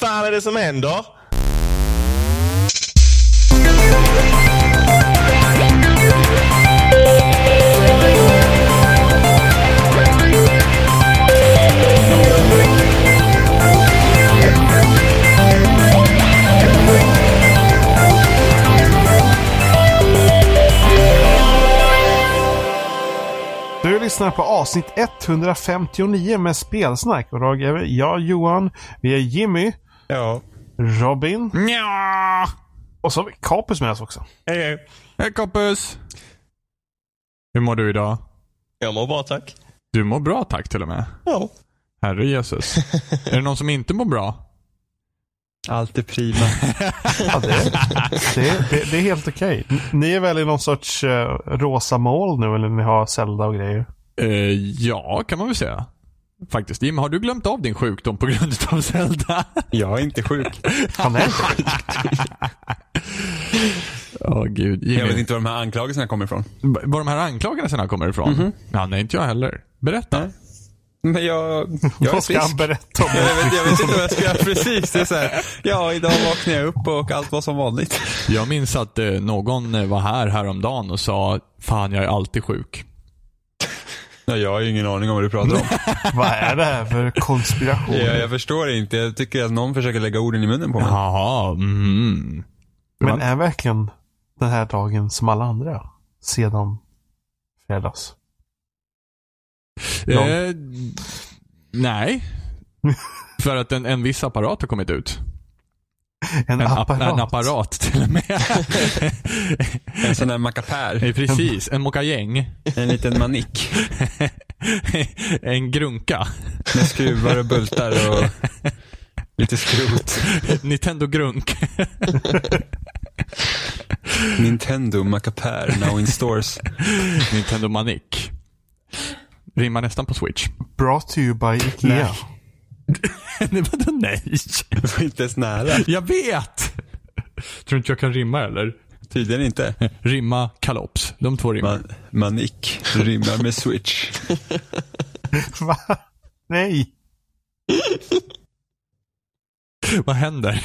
fan är det som händer? Lyssnar på avsnitt 159 med spelsnack. Och idag är vi jag, Johan, vi är Jimmy, Ja. Robin Nja. och så har vi Kapus med oss också. Hej, hej. Hej kompis. Hur mår du idag? Jag mår bra tack. Du mår bra tack till och med. Ja. Herre Jesus. är det någon som inte mår bra? Allt är prima. Ja, det, det, det, det är helt okej. Ni är väl i någon sorts eh, rosa mål nu eller ni har Zelda och grejer? Eh, ja, kan man väl säga. Faktiskt. Jim, har du glömt av din sjukdom på grund av Zelda? Jag är inte sjuk. Han är inte Åh gud. Jimmy, Jag vet inte var de här anklagelserna kommer ifrån. Var de här anklagelserna kommer ifrån? Ja, nej, inte jag heller. Berätta. Nej. Men jag, jag är Vad ska han berätta om? Jag vet, jag vet inte vad jag ska göra precis. Det är så här, ja, idag vaknade jag upp och allt var som vanligt. Jag minns att eh, någon eh, var här häromdagen och sa Fan, jag är alltid sjuk. Ja, jag har ju ingen aning om vad du pratar om. Vad är det här för konspiration? jag, jag förstår inte. Jag tycker att någon försöker lägga orden i munnen på mig. Jaha, mm. Men är verkligen den här dagen som alla andra? Sedan fredags? Ja. Eh, nej. För att en, en viss apparat har kommit ut. En, En apparat? en apparat till och med. En sån där mackapär. Eh, Precis, en mokajäng. En liten manik. en grunka. Med skruvar och bultar och lite skrot. Nintendo grunk. Nintendo mackapär now in stores. Nintendo manik. Rimmar nästan på Switch. Brought to you by Ikea. Nej, vadå nej? Det var inte ens nära. Jag vet! Tror inte jag kan rimma eller? Tydligen inte. Rimma, kalops. De två rimmar. Man, manik rimmar med switch. Va? Nej, Vad händer?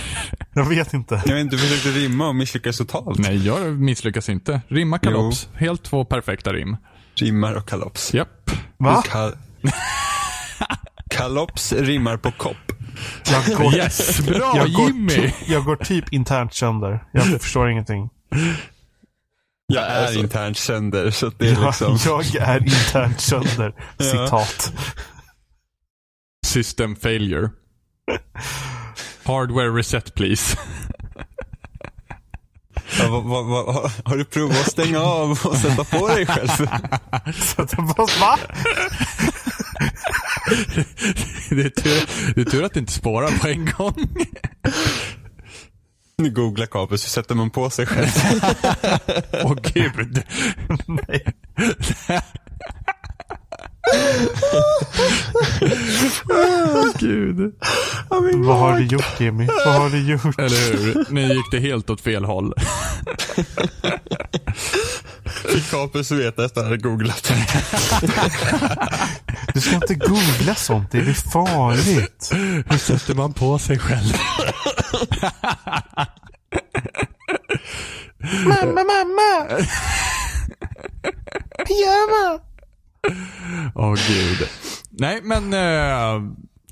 jag vet inte. Jag vet inte, du försökte rimma och misslyckades totalt. Nej, jag misslyckas inte. Rimma, kalops. Helt två perfekta rim. Rimmar och kalops. Japp. Va? Kal- kalops rimmar på kopp. Jag går, Yes, bra jag går, Jimmy! ty- jag går typ internt sönder. Jag förstår ingenting. Jag är alltså- internt sönder, så att det är Jag, liksom... jag är internt sönder. Citat. System failure. Hardware reset please. Ja, vad, vad, vad, har du provat att stänga av och sätta på dig själv? Så att, vad- va? Det är, tur, det är tur att det inte spårar på en gång. Nu googlar Kapus, hur sätter man på sig själv? Åh gud. Nej. Åh gud. Vad har du gjort Jimmy? Vad har du gjort? Eller hur? Nu gick det helt åt fel håll. Fick Kapus veta efter att han hade googlat. Du ska inte googla sånt. Det är farligt. Hur sätter man på sig själv? Mamma, mamma! Pyjama! Åh gud. Nej men, eh,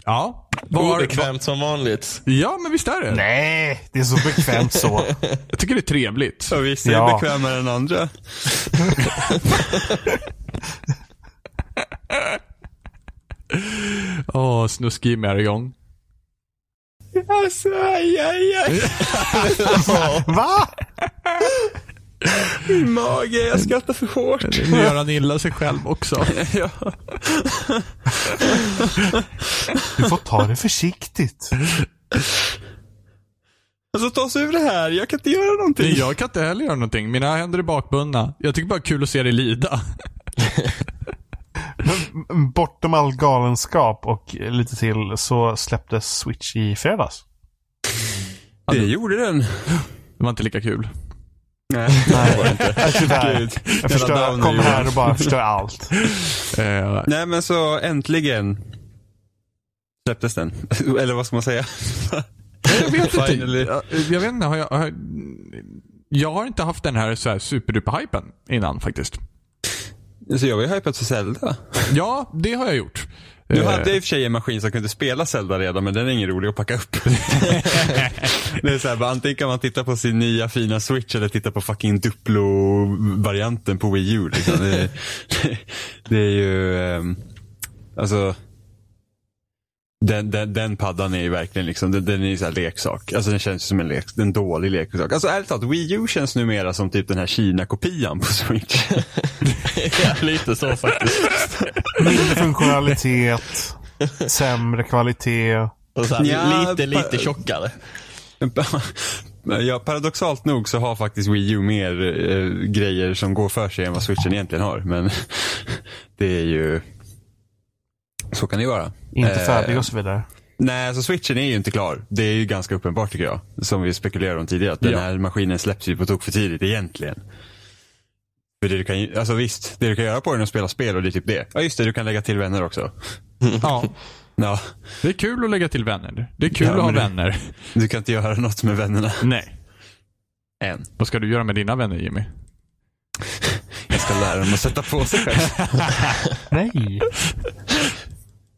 ja. Var, Obekvämt som vanligt. ja men visst är det. Nej, det är så bekvämt så. Jag tycker det är trevligt. Och vissa är Ja. bekvämare än andra. Åh, snuskig är igång. Alltså, aj, aj, aj. Va? Min mage, jag skrattar för hårt. Nu gör han illa sig själv också. Ja. Du får ta det försiktigt. Alltså ta oss ur det här, jag kan inte göra någonting. Nej, jag kan inte heller göra någonting. Mina händer är bakbundna. Jag tycker bara kul att se dig lida. Men bortom all galenskap och lite till så släpptes Switch i fredags. Det gjorde den. Det var inte lika kul. Nej, det var det inte. Nej, tyvärr. Gud. Jag förstör, kom här och bara förstör allt. Eh, Nej men så äntligen släpptes den. Eller vad ska man säga? Jag vet inte. Jag, jag vet inte, har jag, har, jag har inte haft den här, så här superduper-hypen innan faktiskt. Så jag var ju hypad för Zelda. Ja, det har jag gjort. Nu Eh, hade i och för sig en maskin som kunde spela Zelda redan, men den är ingen rolig att packa upp. det är så här, antingen kan man titta på sin nya fina Switch eller titta på fucking Duplo-varianten på Wii U. Liksom. Det, det, det är ju, ehm, alltså, den, den, den paddan är ju verkligen liksom, den, den är ju så här leksak. Alltså den känns som en, lek, en dålig leksak. Alltså ärligt talat, Wii U känns numera som typ den här Kina-kopian på Switch. ja, lite så faktiskt. Mindre funktionalitet, sämre kvalitet. Och så här, Ja, lite, lite tjockare. Ja, paradoxalt nog så har faktiskt Wii U mer eh, grejer som går för sig än vad switchen egentligen har. Men det är ju... Så kan det vara. Inte Eh, färdig och så vidare. Nej, alltså switchen är ju inte klar. Det är ju ganska uppenbart tycker jag. Som vi spekulerade om tidigare. Att den Ja. här maskinen släpps ju på tok för tidigt egentligen. För det du kan, alltså visst, det du kan göra på den är att spela spel och det är typ det. Ja just det, du kan lägga till vänner också. Ja, Ja, det är kul att lägga till vänner. Det är kul Ja, att ha det- vänner. du kan inte göra något med vännerna Nej. än. Vad ska du göra med dina vänner Jimmy? Jag ska lära dem att sätta på sig själv. Nej.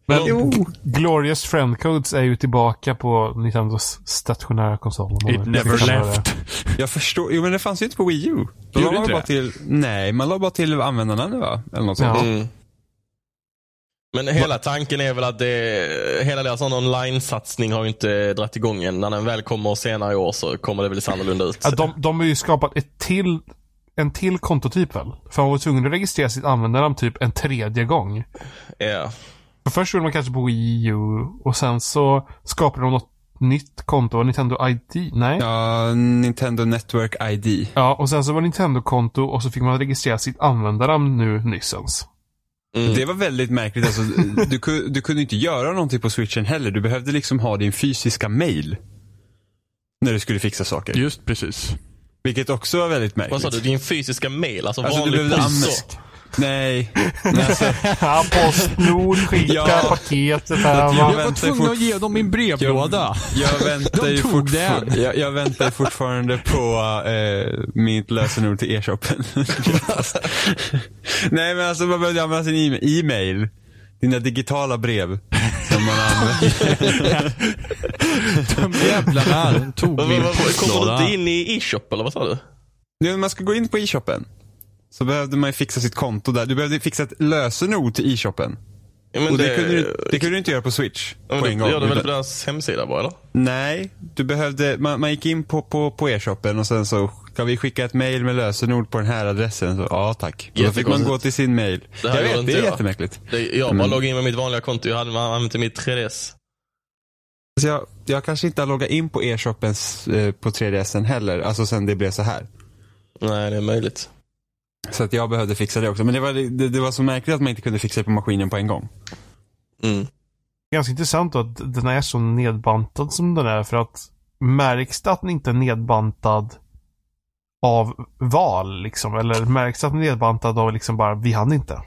Men Glorious Friend Codes är ju tillbaka på Nintendos stationära konsol. It never left. Jag förstår. Jo men det fanns ju inte på Wii U. Då la bara det? till, nej, man la bara till användarna nu va? Eller något Ja. sånt. Mm. Men hela tanken är väl att det, hela deras online-satsning har ju inte dragit igång än. När den väl kommer senare i år så kommer det väl se annorlunda ut. Ja, de, de har ju skapat ett till, en till kontotyp väl? För man var tvungen att registrera sitt användarnamn typ en tredje gång. Ja. För först gjorde man kanske på Wii U och sen så skapade de något nytt konto. Nintendo ID? Nej. Ja. Ja, Nintendo Network ID. och sen så var Nintendo-konto och så fick man registrera sitt användarnamn nu nyssens. Mm. Det var väldigt märkligt. Alltså, du, du kunde inte göra någonting på switchen heller. Du behövde liksom ha din fysiska mail. När du skulle fixa saker. Just precis. Vilket också var väldigt Vad märkligt. sa du? Din fysiska mail? Alltså, Alltså, du vanlig behövde post? använda- Nej. Men alltså, Ja, Postnord skickar Ja. paketet här. Jag? Jag var väntar tvungen fort- att ge dem min brevlåda. Jag väntar De ju tog fortfar- den. jag, jag väntar fortfarande på eh, mitt lösenord till e-shoppen. Nej men alltså man behövde använda sin e-mail. Dina digitala brev. Som man använder. De jävlarna de tog min vad- Kommer postlåda. du inte in i e-shop eller vad sa du? Nu när man ska gå in på e-shoppen. Så behövde man ju fixa sitt konto där. Du behövde fixa ett lösenord till e-shoppen. Ja, men Och det, kunde du, det kunde du inte göra på switch. Ja, men på det en gång. gör du väl på deras hemsida bara eller? Nej, du behövde, man, man gick in på, på, på e-shoppen och sen så kan vi skicka ett mail med lösenord på den här adressen. Så, ja tack. Och då fick man gå till sin mail. Det Jag vet, det är jag. jättemärkligt. Det, jag bara Mm. loggade in med mitt vanliga konto. Jag hade man använt mitt 3DS. Så jag, jag kanske inte har loggat in på e-shoppen eh, på 3DSen heller, alltså sen det blev så här. Nej, det är möjligt. Så att jag behövde fixa det också. Men det var, det, det var så märkligt att man inte kunde fixa det på maskinen på en gång. Mm. Ganska intressant då att den är så nedbantad som den är. För att märks det att den inte är nedbantad av val liksom? Eller märks det att den är nedbantad av liksom bara, vi hann inte?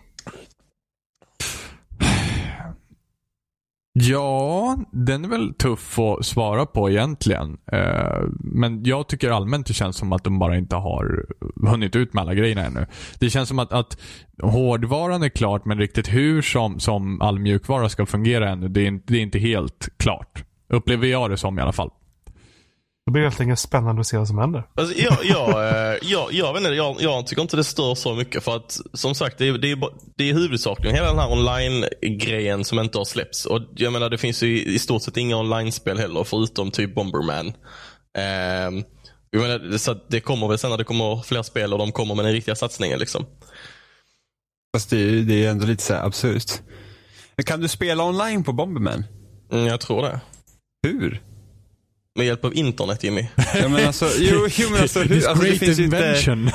Ja, den är väl tuff att svara på egentligen. Eh, men jag tycker allmänt det känns som att de bara inte har hunnit ut med alla grejerna ännu. Det känns som att, att hårdvaran är klart, men riktigt hur som, som all mjukvara ska fungera ännu, det är, det är inte helt klart. Upplever jag det som i alla fall. Det blir helt enkelt spännande att se vad som händer. Alltså, jag, jag, eh, jag, jag, vet inte, jag, jag tycker inte det stör så mycket för att som sagt det är, det är, det är huvudsakligen hela den här online-grejen som inte har släppts. Och jag menar det finns ju i, stort sett inga online-spel heller förutom typ Bomberman. Um, jag menar, så att det kommer väl sen när det kommer fler spel och de kommer med den riktiga satsningen liksom. Fast det, är- det är ändå lite så här absurt. Men kan du spela online på Bomberman? Mm, jag tror det. Hur? Med hjälp av internet Jimmy. Ja, men alltså, jo, jo, men alltså, hur, alltså det finns ju inte, invention.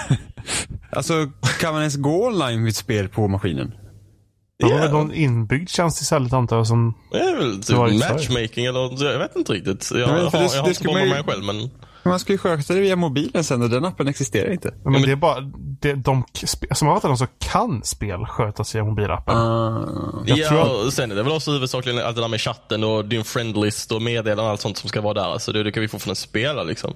alltså kan man ens gå online vid ett spel på maskinen? Det var Ja. väl någon inbyggd tjänst istället antar jag som... Det är väl typ matchmaking eller jag vet inte riktigt. Jag, men har, det- jag har det inte ju- Bomberman själv Men man ska ju sköta det via mobilen sen och den appen existerar inte. Men, det är bara, det, de, som fattar det så kan spel skötas via mobilappen. Uh, Jag ja, tror och sen är det väl också huvudsakligen allt det där med chatten och din friendlist och meddelanden och allt sånt som ska vara där. Så det, det kan vi fortfarande spela liksom.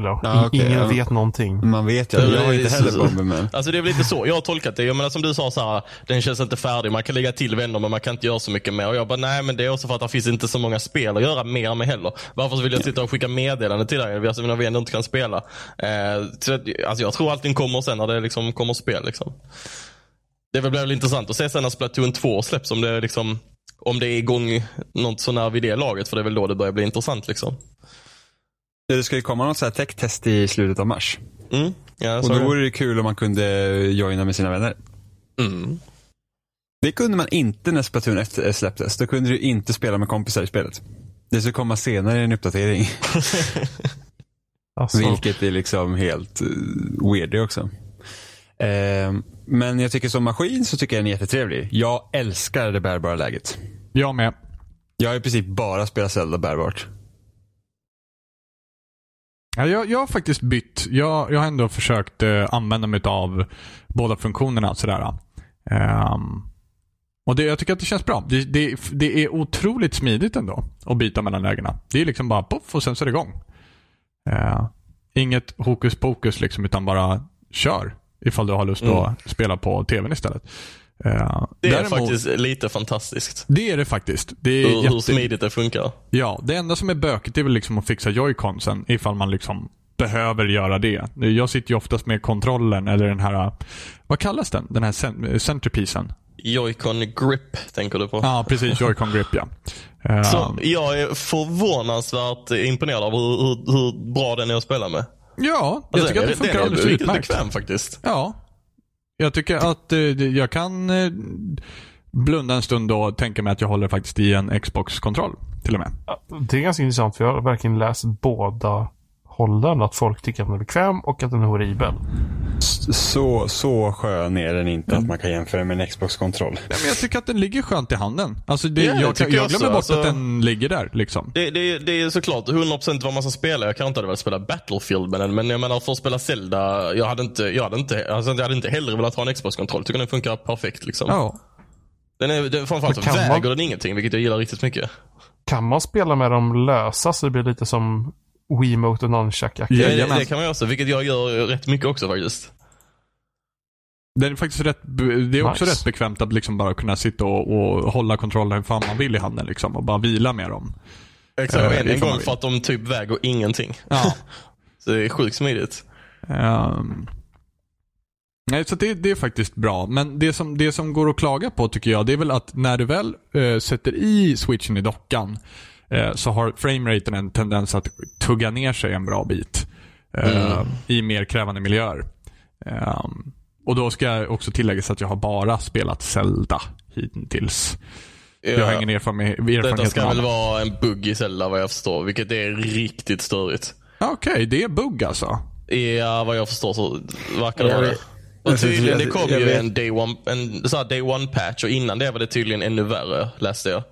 Eller, Ja, okej, ingen ja. vet någonting. man vet ju. Jag har inte heller Bomberman. Alltså det är väl lite så jag har tolkat det. Jag menar som du sa så här, den känns inte färdig. Man kan lägga till vänner men man kan inte göra så mycket mer. Och jag bara, nej men det är också för att det finns inte så många spel att göra mer med heller. Varför vill jag sitta och skicka meddelanden till dig alltså, när vi ändå inte kan spela? Eh, så, att- alltså jag tror allting kommer sen när det liksom kommer spel. Liksom. Det blir väl intressant att se sen när Splatoon 2 släpps. Om det, är liksom, om det är igång något så när vid det laget. För det är väl då det börjar bli intressant. Liksom. Det ska ju komma något så här tech-test i slutet av mars. Mm. Ja, Och då vore det kul om man kunde joina med sina vänner. Mm. Det kunde man inte när Splatoon 1 släpptes. Då kunde du inte spela med kompisar i spelet. Det ska komma senare i en uppdatering. Alltså, Vilket är liksom helt uh, weird det också. Eh, men jag tycker som maskin så tycker jag den är jättetrevlig. Jag älskar det bärbara läget. Jag med. Jag har i princip bara spelat Zelda bärbart. Ja, jag, jag har faktiskt bytt. Jag, jag har ändå försökt eh, använda mig av båda funktionerna. Sådär. Ehm, och det, jag tycker att det känns bra. Det, det, det är otroligt smidigt ändå att byta mellan lägena. Det är liksom bara poff och sen så är det igång. Eh, inget hokus pokus liksom, utan bara kör. Ifall du har lust Mm. att spela på tvn istället. Eh, Det är däremot- faktiskt lite fantastiskt. Det är det faktiskt. Det är Hur, hur jätte- smidigt det funkar. Ja, det enda som är bökigt är väl liksom att fixa joyconsen ifall man liksom behöver göra det. Jag sitter ju oftast med kontrollen eller den här, vad kallas den? Den här cen- centerpiecen. Joy-Con grip tänker du på. Ja, precis. Joy-con grip ja. Så jag är förvånansvärt imponerad av hur, hur, hur bra den är att spela med. ja, jag Alltså, tycker att det den är- funkar den är alldeles riktigt utmärkt. bekväm faktiskt. Ja. Jag tycker att eh, jag kan eh, blunda en stund och tänka mig att jag håller faktiskt i en Xbox-kontroll. Till och med. det är ganska intressant för jag har verkligen läst båda hållen. Att folk tycker att den är bekväm och att den är horribel. Så, så skön är den inte att man kan jämföra med en Xbox-kontroll. Nej, men jag tycker att den ligger skönt i handen. Alltså det, Ja, jag, tycker jag, jag glömmer också. bort Alltså- att den ligger där. Liksom. Det, det, det är såklart 100% vad man ska spela. Jag kanske inte velat spela Battlefield med den. Men jag menar för att spela Zelda. Jag hade inte, jag hade inte, alltså, jag hade inte hellre velat ha en Xbox-kontroll. Tycker den funkar perfekt liksom. Ja. Den är, den, framförallt kan väger man- den ingenting. Vilket jag gillar riktigt mycket. Kan man spela med dem lösa så det blir lite som Wiimote och Nunchuck? Ja, Det, kan man göra också. Vilket jag gör rätt mycket också faktiskt. Det är faktiskt rätt, det är också Nice. rätt bekvämt att liksom bara kunna sitta och, och hålla kontrollen hur fan man vill i handen liksom, och bara vila med dem. Exakt. Eh, en, en gång för att de typ väger ingenting. Ja. Så det är sjukt smidigt. Ehm. nej, så det, det är faktiskt bra. Men det som, det som går att klaga på tycker jag, det är väl att när du väl eh, sätter i switchen i dockan så har frameraten en tendens att tugga ner sig en bra bit eh, Mm. i mer krävande miljöer. Ehm, och då ska jag också tillägga att jag har bara spelat Zelda hittills. Jag har ingen erfarenhet, Detta ska väl vara en bugg i Zelda vad jag förstår. Vilket är riktigt störigt. Okej, det är bugg alltså. Ja, vad jag förstår så verkar det vara det. Och tydligen, det kom ju en day one, en så här day one patch och innan det var det tydligen ännu värre, läste jag.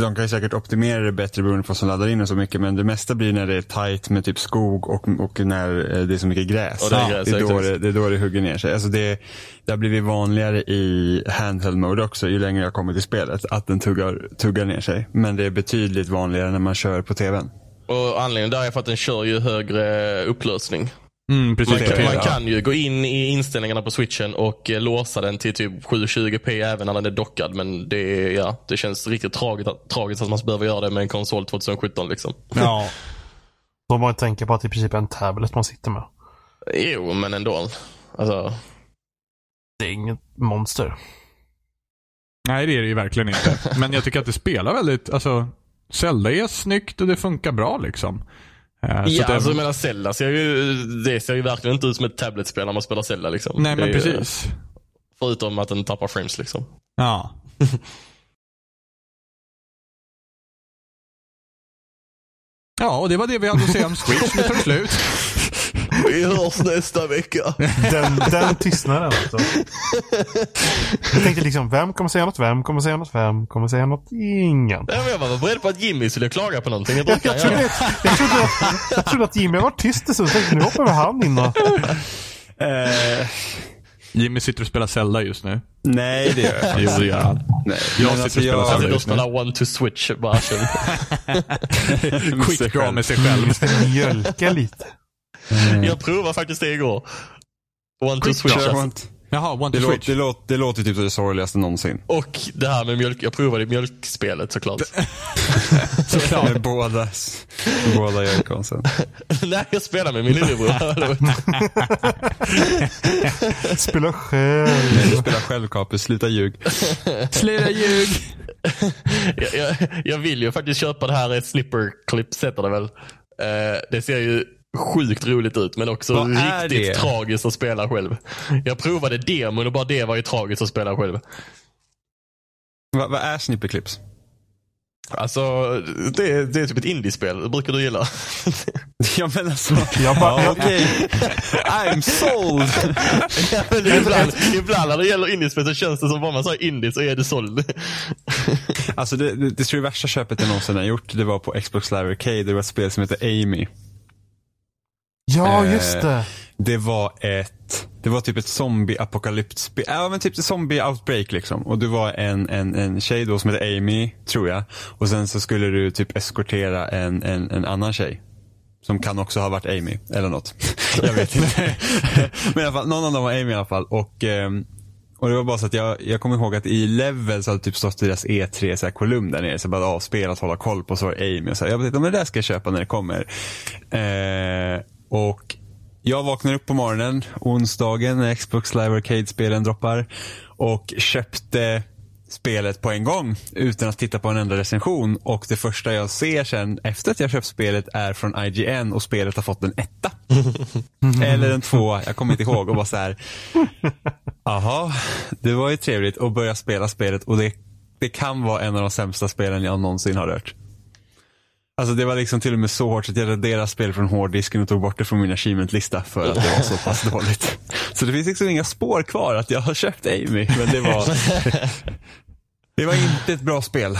De kan ju säkert optimera det bättre beroende på vad som laddar in och så mycket. Men det mesta blir när det är tight med typ skog och, och när eh, det är så mycket gräs. Det är gräs, det, är då det, det är då det hugger ner sig. Alltså det, det har blivit vanligare i handheld mode också ju längre jag kommer till spelet. Att den tuggar, tuggar ner sig. Men det är betydligt vanligare när man kör på tvn. Och anledningen där är för att den kör ju högre upplösning. Mm, precis. Man kan, man kan ju gå in i inställningarna på switchen och eh, låsa den till typ 720p även när den är dockad. Men det, ja, det känns riktigt tragiskt, tragiskt att man behöver göra det med en konsol 2017. Liksom. Ja. Då man tänker på att det i princip är en tablet man sitter med. Jo, men ändå. Alltså, Det är inget monster. Nej, det är det ju verkligen inte. Men jag tycker att det spelar väldigt, alltså, Zelda är snyggt och det funkar bra liksom. Så ja, det- alltså, jag menar Zelda ser ju, det ser ju verkligen inte ut som ett tabletspel när man spelar Zelda. Liksom. Nej, men ju- precis. Förutom att den tappar frames liksom. Ja. ja, och det var det vi hade att säga om Switch. Nu tar det slut. Vi hörs nästa vecka. Den, den tystnaden alltså. Jag tänkte liksom, vem kommer säga något? Vem kommer säga något? Vem kommer säga något? Ingen. Men Jag var beredd på att Jimmy skulle klaga på någonting. Brukar Jag han trodde, jag, trodde att, jag trodde att Jimmy var tyst en stund. tänkte, Nu hoppar han in och... Eh, Jimmy sitter och spelar Zelda just nu. nej, det gör jag Jo, det gör han. Nej. Jag sitter och spelar Zelda just nu. spelar one to switch. Bara, Quick draw med sig själv. Mjölka lite. Jag provade faktiskt det igår. One to switch. Alltså. Jaha, one Det, to låter, switch. det, låter, det låter typ det sorgligaste någonsin. Och det här med mjölk. Jag provade mjölkspelet såklart. Med båda, båda joyconsen. Nej, jag spelar med min lillebror. Spela själv. Nej, du spelar själv Kapus, sluta ljug. Sluta ljug. jag, jag, jag vill ju faktiskt köpa det här snipper-clips heter det väl. Eh, det ser ju sjukt roligt ut men också Vad riktigt tragiskt att spela själv. Jag provade demon och bara det var ju tragiskt att spela själv. Vad vad är snipperclips? Alltså, det, det är typ ett indiespel. Det brukar du gilla. Ja men alltså. Jag bara, Ja, okej. I'm sold. Ja, men ibland, ibland när det gäller indiespel så känns det som bara man säger indie så är det såld. Alltså det, det, det tror jag värsta köpet jag någonsin har gjort, det var på Xbox Live Arcade. Det var ett spel som heter Amy. Ja, Eh, just det. Det var ett, det var typ ett zombie-apokalypsspel. Ja men typ zombie-outbreak liksom. Och du var en, en, en tjej då som heter Amy, tror jag. Och sen så skulle du typ eskortera en, en, en annan tjej. Som kan också ha varit Amy, eller något. jag vet inte. men i alla fall, någon av dem var Amy i alla fall. Och, ehm, och det var bara så att jag, jag kommer ihåg att i Level så hade det typ stått deras E3 så här kolumn där nere. Så bara avspelat, hålla koll på. Så var Amy. Och så här, jag tänkte, men det där ska jag köpa när det kommer. Eh, och jag vaknar upp på morgonen, onsdagen, när Xbox Live Arcade-spelen droppar. Och köpte spelet på en gång utan att titta på en enda recension. Och det första jag ser sen efter att jag köpt spelet är från IGN och spelet har fått en etta. Eller en tvåa, jag kommer inte ihåg. Och bara så här. Jaha, det var ju trevligt att börja spela spelet och det, det kan vara en av de sämsta spelen jag någonsin har rört. Alltså det var liksom till och med så hårt att jag raderade spelet från hårddisken och tog bort det från min achievement-lista för att det var så pass dåligt. Så det finns liksom inga spår kvar att jag har köpt Amy, men det var Det var inte ett bra spel.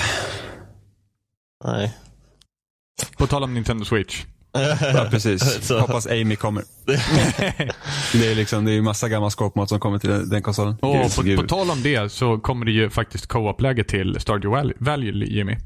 Nej. På tal om Nintendo Switch. Ja, precis. Så- Hoppas Amy kommer. Det är liksom, det är ju massa gammal skåpmat som kommer till den, den konsolen. Och på, på tal om det så kommer det ju faktiskt co-op-läge till Stardew Valley, Valley Jimmy.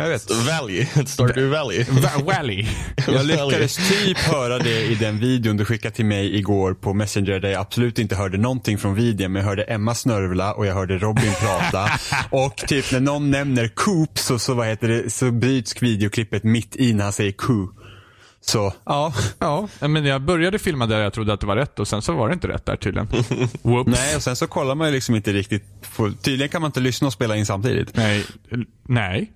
Jag vet. Valley. Stardew Valley. Va- Valley. Jag lyckades typ höra det i den videon du skickade till mig igår på Messenger där jag absolut inte hörde någonting från videon men jag hörde Emma snörvla och jag hörde Robin prata. och typ när någon nämner Coop så, så, vad heter det, så bryts videoklippet mitt i när han säger Coo. Så, ja. Ja, men jag började filma där jag trodde att det var rätt och sen så var det inte rätt där tydligen. Whoops. Nej, och sen så kollar man ju liksom inte riktigt. På, tydligen kan man inte lyssna och spela in samtidigt. Nej. Nej.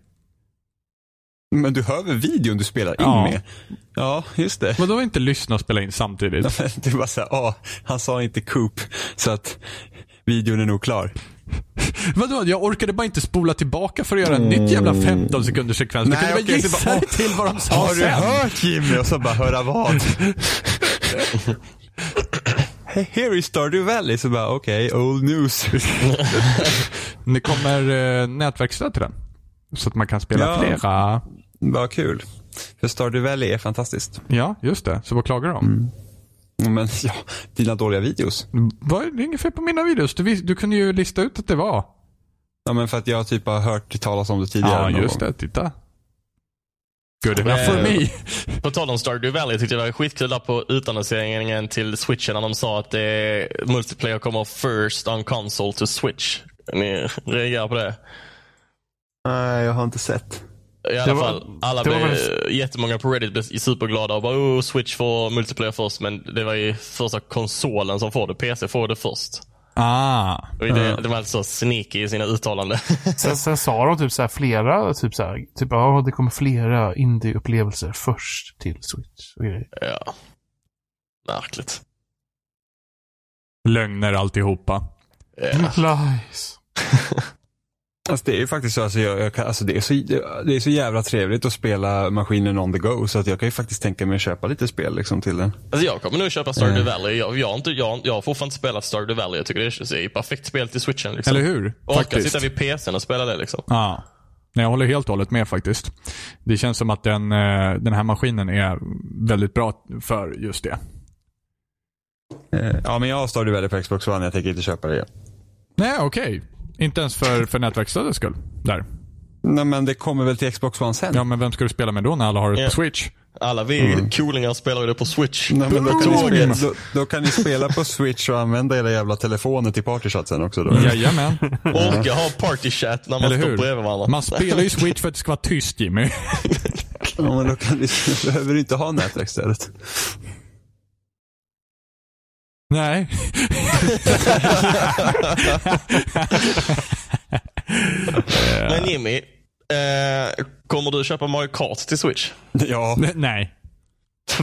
Men du hör väl videon du spelar in Ja. med? Ja, just det. Vadå inte lyssna och spela in samtidigt? Det var så här, ah, han sa inte Coop, så att videon är nog klar. Vadå? Jag orkade bara inte spola tillbaka för att göra en nytt jävla 15 sekunders sekvens. Du Nej, kunde väl gissa bara, till vad de sa Har du sen? hört Jimmy? Och så bara, höra vad? Here is Stardew Valley. Så bara, okej, old news. Det kommer eh, nätverksstöd till den. Så att man kan spela Ja. flera. Vad kul. För Stardew Valley är fantastiskt. Ja, just det. Så vad klagar du om? Men ja, dina dåliga videos. Vad, det är inget fel på mina videos. Du, du kunde ju lista ut att det var. Ja, men för att jag typ har hört talas om det tidigare. Ja, just gång. det. Titta. Good enough for Eh, me. På tal om Stardew Valley tyckte jag det var skitkul på utannonseringen till switchen när de sa att det, multiplayer kommer first on console to switch. Ni reagerar på det? Nej, jag har inte sett. I alla var- fall, alla blev, väl- jättemånga på Reddit blev superglada och bara oh, switch får multiplayer först. Men det var ju första konsolen som får det. PC får det först. Ah. Och det, det var alltså sneaky i sina uttalanden. Sen, sen sa de typ så här flera, typ så här, typ ja, det kommer flera indie-upplevelser först till Switch och grejer. ja. Märkligt. Lögner alltihopa. Ja. Lies. Alltså det är ju faktiskt så, alltså jag, jag kan, alltså det, är så det är så jävla trevligt att spela maskinen on the go så att jag kan ju faktiskt tänka mig att köpa lite spel liksom till den. Alltså jag kommer nog köpa Stardew Valley. Jag, jag, har inte, jag, jag har fortfarande inte spelat Stardew Valley. Jag tycker det är ett perfekt spel till switchen. Liksom. Eller hur? Orka Faktiskt. sitta vid PCn och spela det liksom. Ja. Nej, jag håller helt och hållet med faktiskt. Det känns som att den, eh, den här maskinen är väldigt bra för just det. Eh, Ja men jag har Stardew Valley på Xbox One, jag tänker inte köpa det igen. Nej, okej. Inte ens för, för nätverksstödets skull. Där. Nej men det kommer väl till Xbox One sen? Ja, men vem ska du spela med då när alla har det Ja. på Switch? Alla vi coolingar spelar ju det på switch. Nej, men då, kan spela, då, då kan ni spela på Switch och använda era jävla telefoner till partychat sen också då. Jajamän. Orka ha party chat när man Eller står hur? bredvid varandra. Man spelar ju Switch för att det ska vara tyst Jimmy. Ja, men då kan ni, behöver du inte ha nätverksstödet. Nej. Men Jimmy, eh, kommer du köpa Mario Kart till switch? Ja, Nej.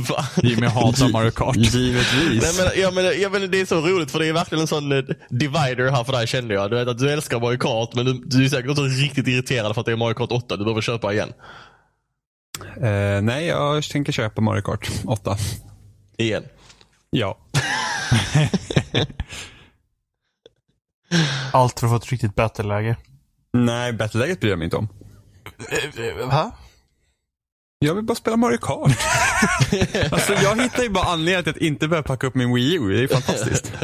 Va? Jimmy hatar Mario Kart. Nej, givetvis. men, ja, men, ja, men det är så roligt för det är verkligen en sån eh, divider här för dig kände jag. Du vet att du älskar Mario Kart men du, du är säkert också riktigt irriterad för att det är Mario Kart 8 du behöver köpa igen. Eh, nej, jag tänker köpa Mario Kart 8. Igen. Ja. Allt för att få ett riktigt battle-läge. Nej, battleläget bryr jag mig inte om. Va? Jag vill bara spela Mario Kart. alltså jag hittar ju bara anledningen till att inte börja packa upp min Wii U. Det är ju fantastiskt.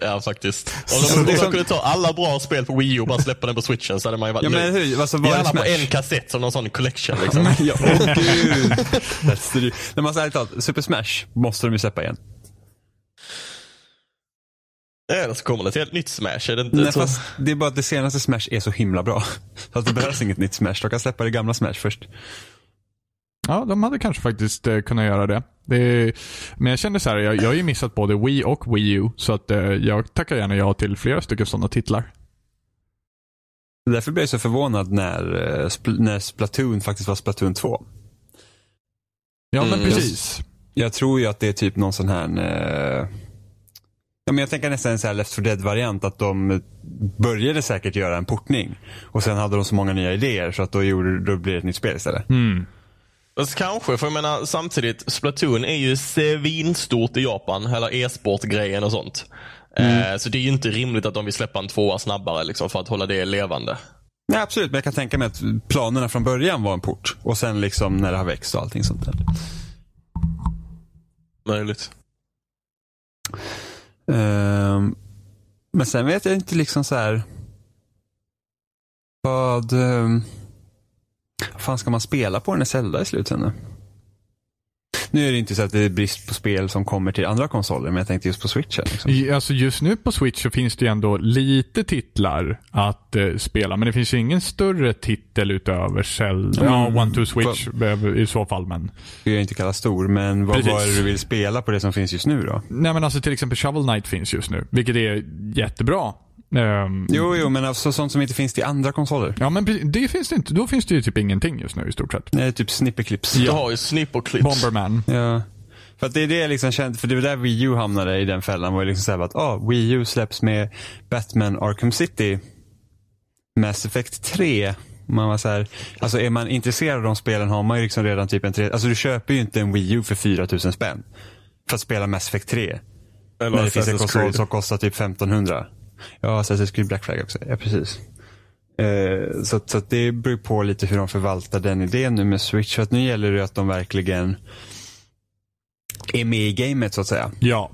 Ja faktiskt. Om de, om det är de som- kunde ta alla bra spel på Wii U och bara släppa den på switchen så hade man ju varit Ja men hur, alltså I var är alla på en kassett som någon sån collection liksom. Ja, åh gud. Nej men alltså ärligt talat, Super Smash måste de ju släppa igen. Eller så kommer det ett helt nytt Smash. Är det inte Nej, så? fast det är bara att det senaste Smash är så himla bra. Så att det behövs inget nytt Smash. De kan släppa det gamla Smash först. Ja, de hade kanske faktiskt eh, kunnat göra det. det men jag kände så här, jag, jag har ju missat både Wii och Wii U. Så att eh, jag tackar gärna ja till flera stycken sådana titlar. Därför blev jag så förvånad när, eh, Spl- när Splatoon faktiskt var Splatoon 2. Ja, men Mm. precis. Jag tror ju att det är typ någon sån här... Ja, men jag tänker nästan en Left 4 Dead-variant. Att de började säkert göra en portning. Och sen hade de så många nya idéer så att då, gjorde, då blir det ett nytt spel istället. Mm. Fast kanske, för jag menar samtidigt, Splatoon är ju svinstort i Japan. Hela e-sport-grejen och sånt. Eh, så det är ju inte rimligt att de vill släppa en tvåa snabbare liksom, för att hålla det levande. Nej, absolut. Men jag kan tänka mig att planerna från början var en port. Och sen liksom när det har växt och allting sånt där. Möjligt. Ehm, men sen vet jag inte liksom så här. Vad... Um, vad fan ska man spela på när Zelda i slutändan? Nu är det inte så att det är brist på spel som kommer till andra konsoler, men jag tänkte just på switchen. Liksom. Alltså just nu på Switch så finns det ju ändå lite titlar att eh, spela. Men det finns ju ingen större titel utöver Zelda. Ja, Mm. One to Switch eh, i så fall. Men. Det jag inte kalla stor, men vad, Precis. vad är det du vill spela på det som finns just nu då? Nej men alltså till exempel Shovel Knight finns just nu. Vilket är jättebra. Ehm, Jo, jo, men alltså sånt som inte finns till andra konsoler. Ja men det finns det inte. Då finns det ju typ ingenting just nu i stort sett. Nej, typ snipperclips. Har ju snipperclips. Bomberman. Ja. För att det är det jag liksom kände, för det var där Wii U hamnade i den fällan. var ju liksom såhär att ah, Wii U släpps med Batman Arkham City, Mass Effect 3. Man var så här, alltså är man intresserad av de spelen har man ju liksom redan typ en tre, alltså du köper ju inte en Wii U för 4000 spänn. För att spela Mass Effect 3. Eller när det finns en konsol som kostar typ 1500. Ja, Assassin's Creed Black Flag också. Ja, precis. Eh, så så att det beror på lite hur de förvaltar den idén nu med Switch. För att nu gäller det att de verkligen är med i gamet så att säga. Ja.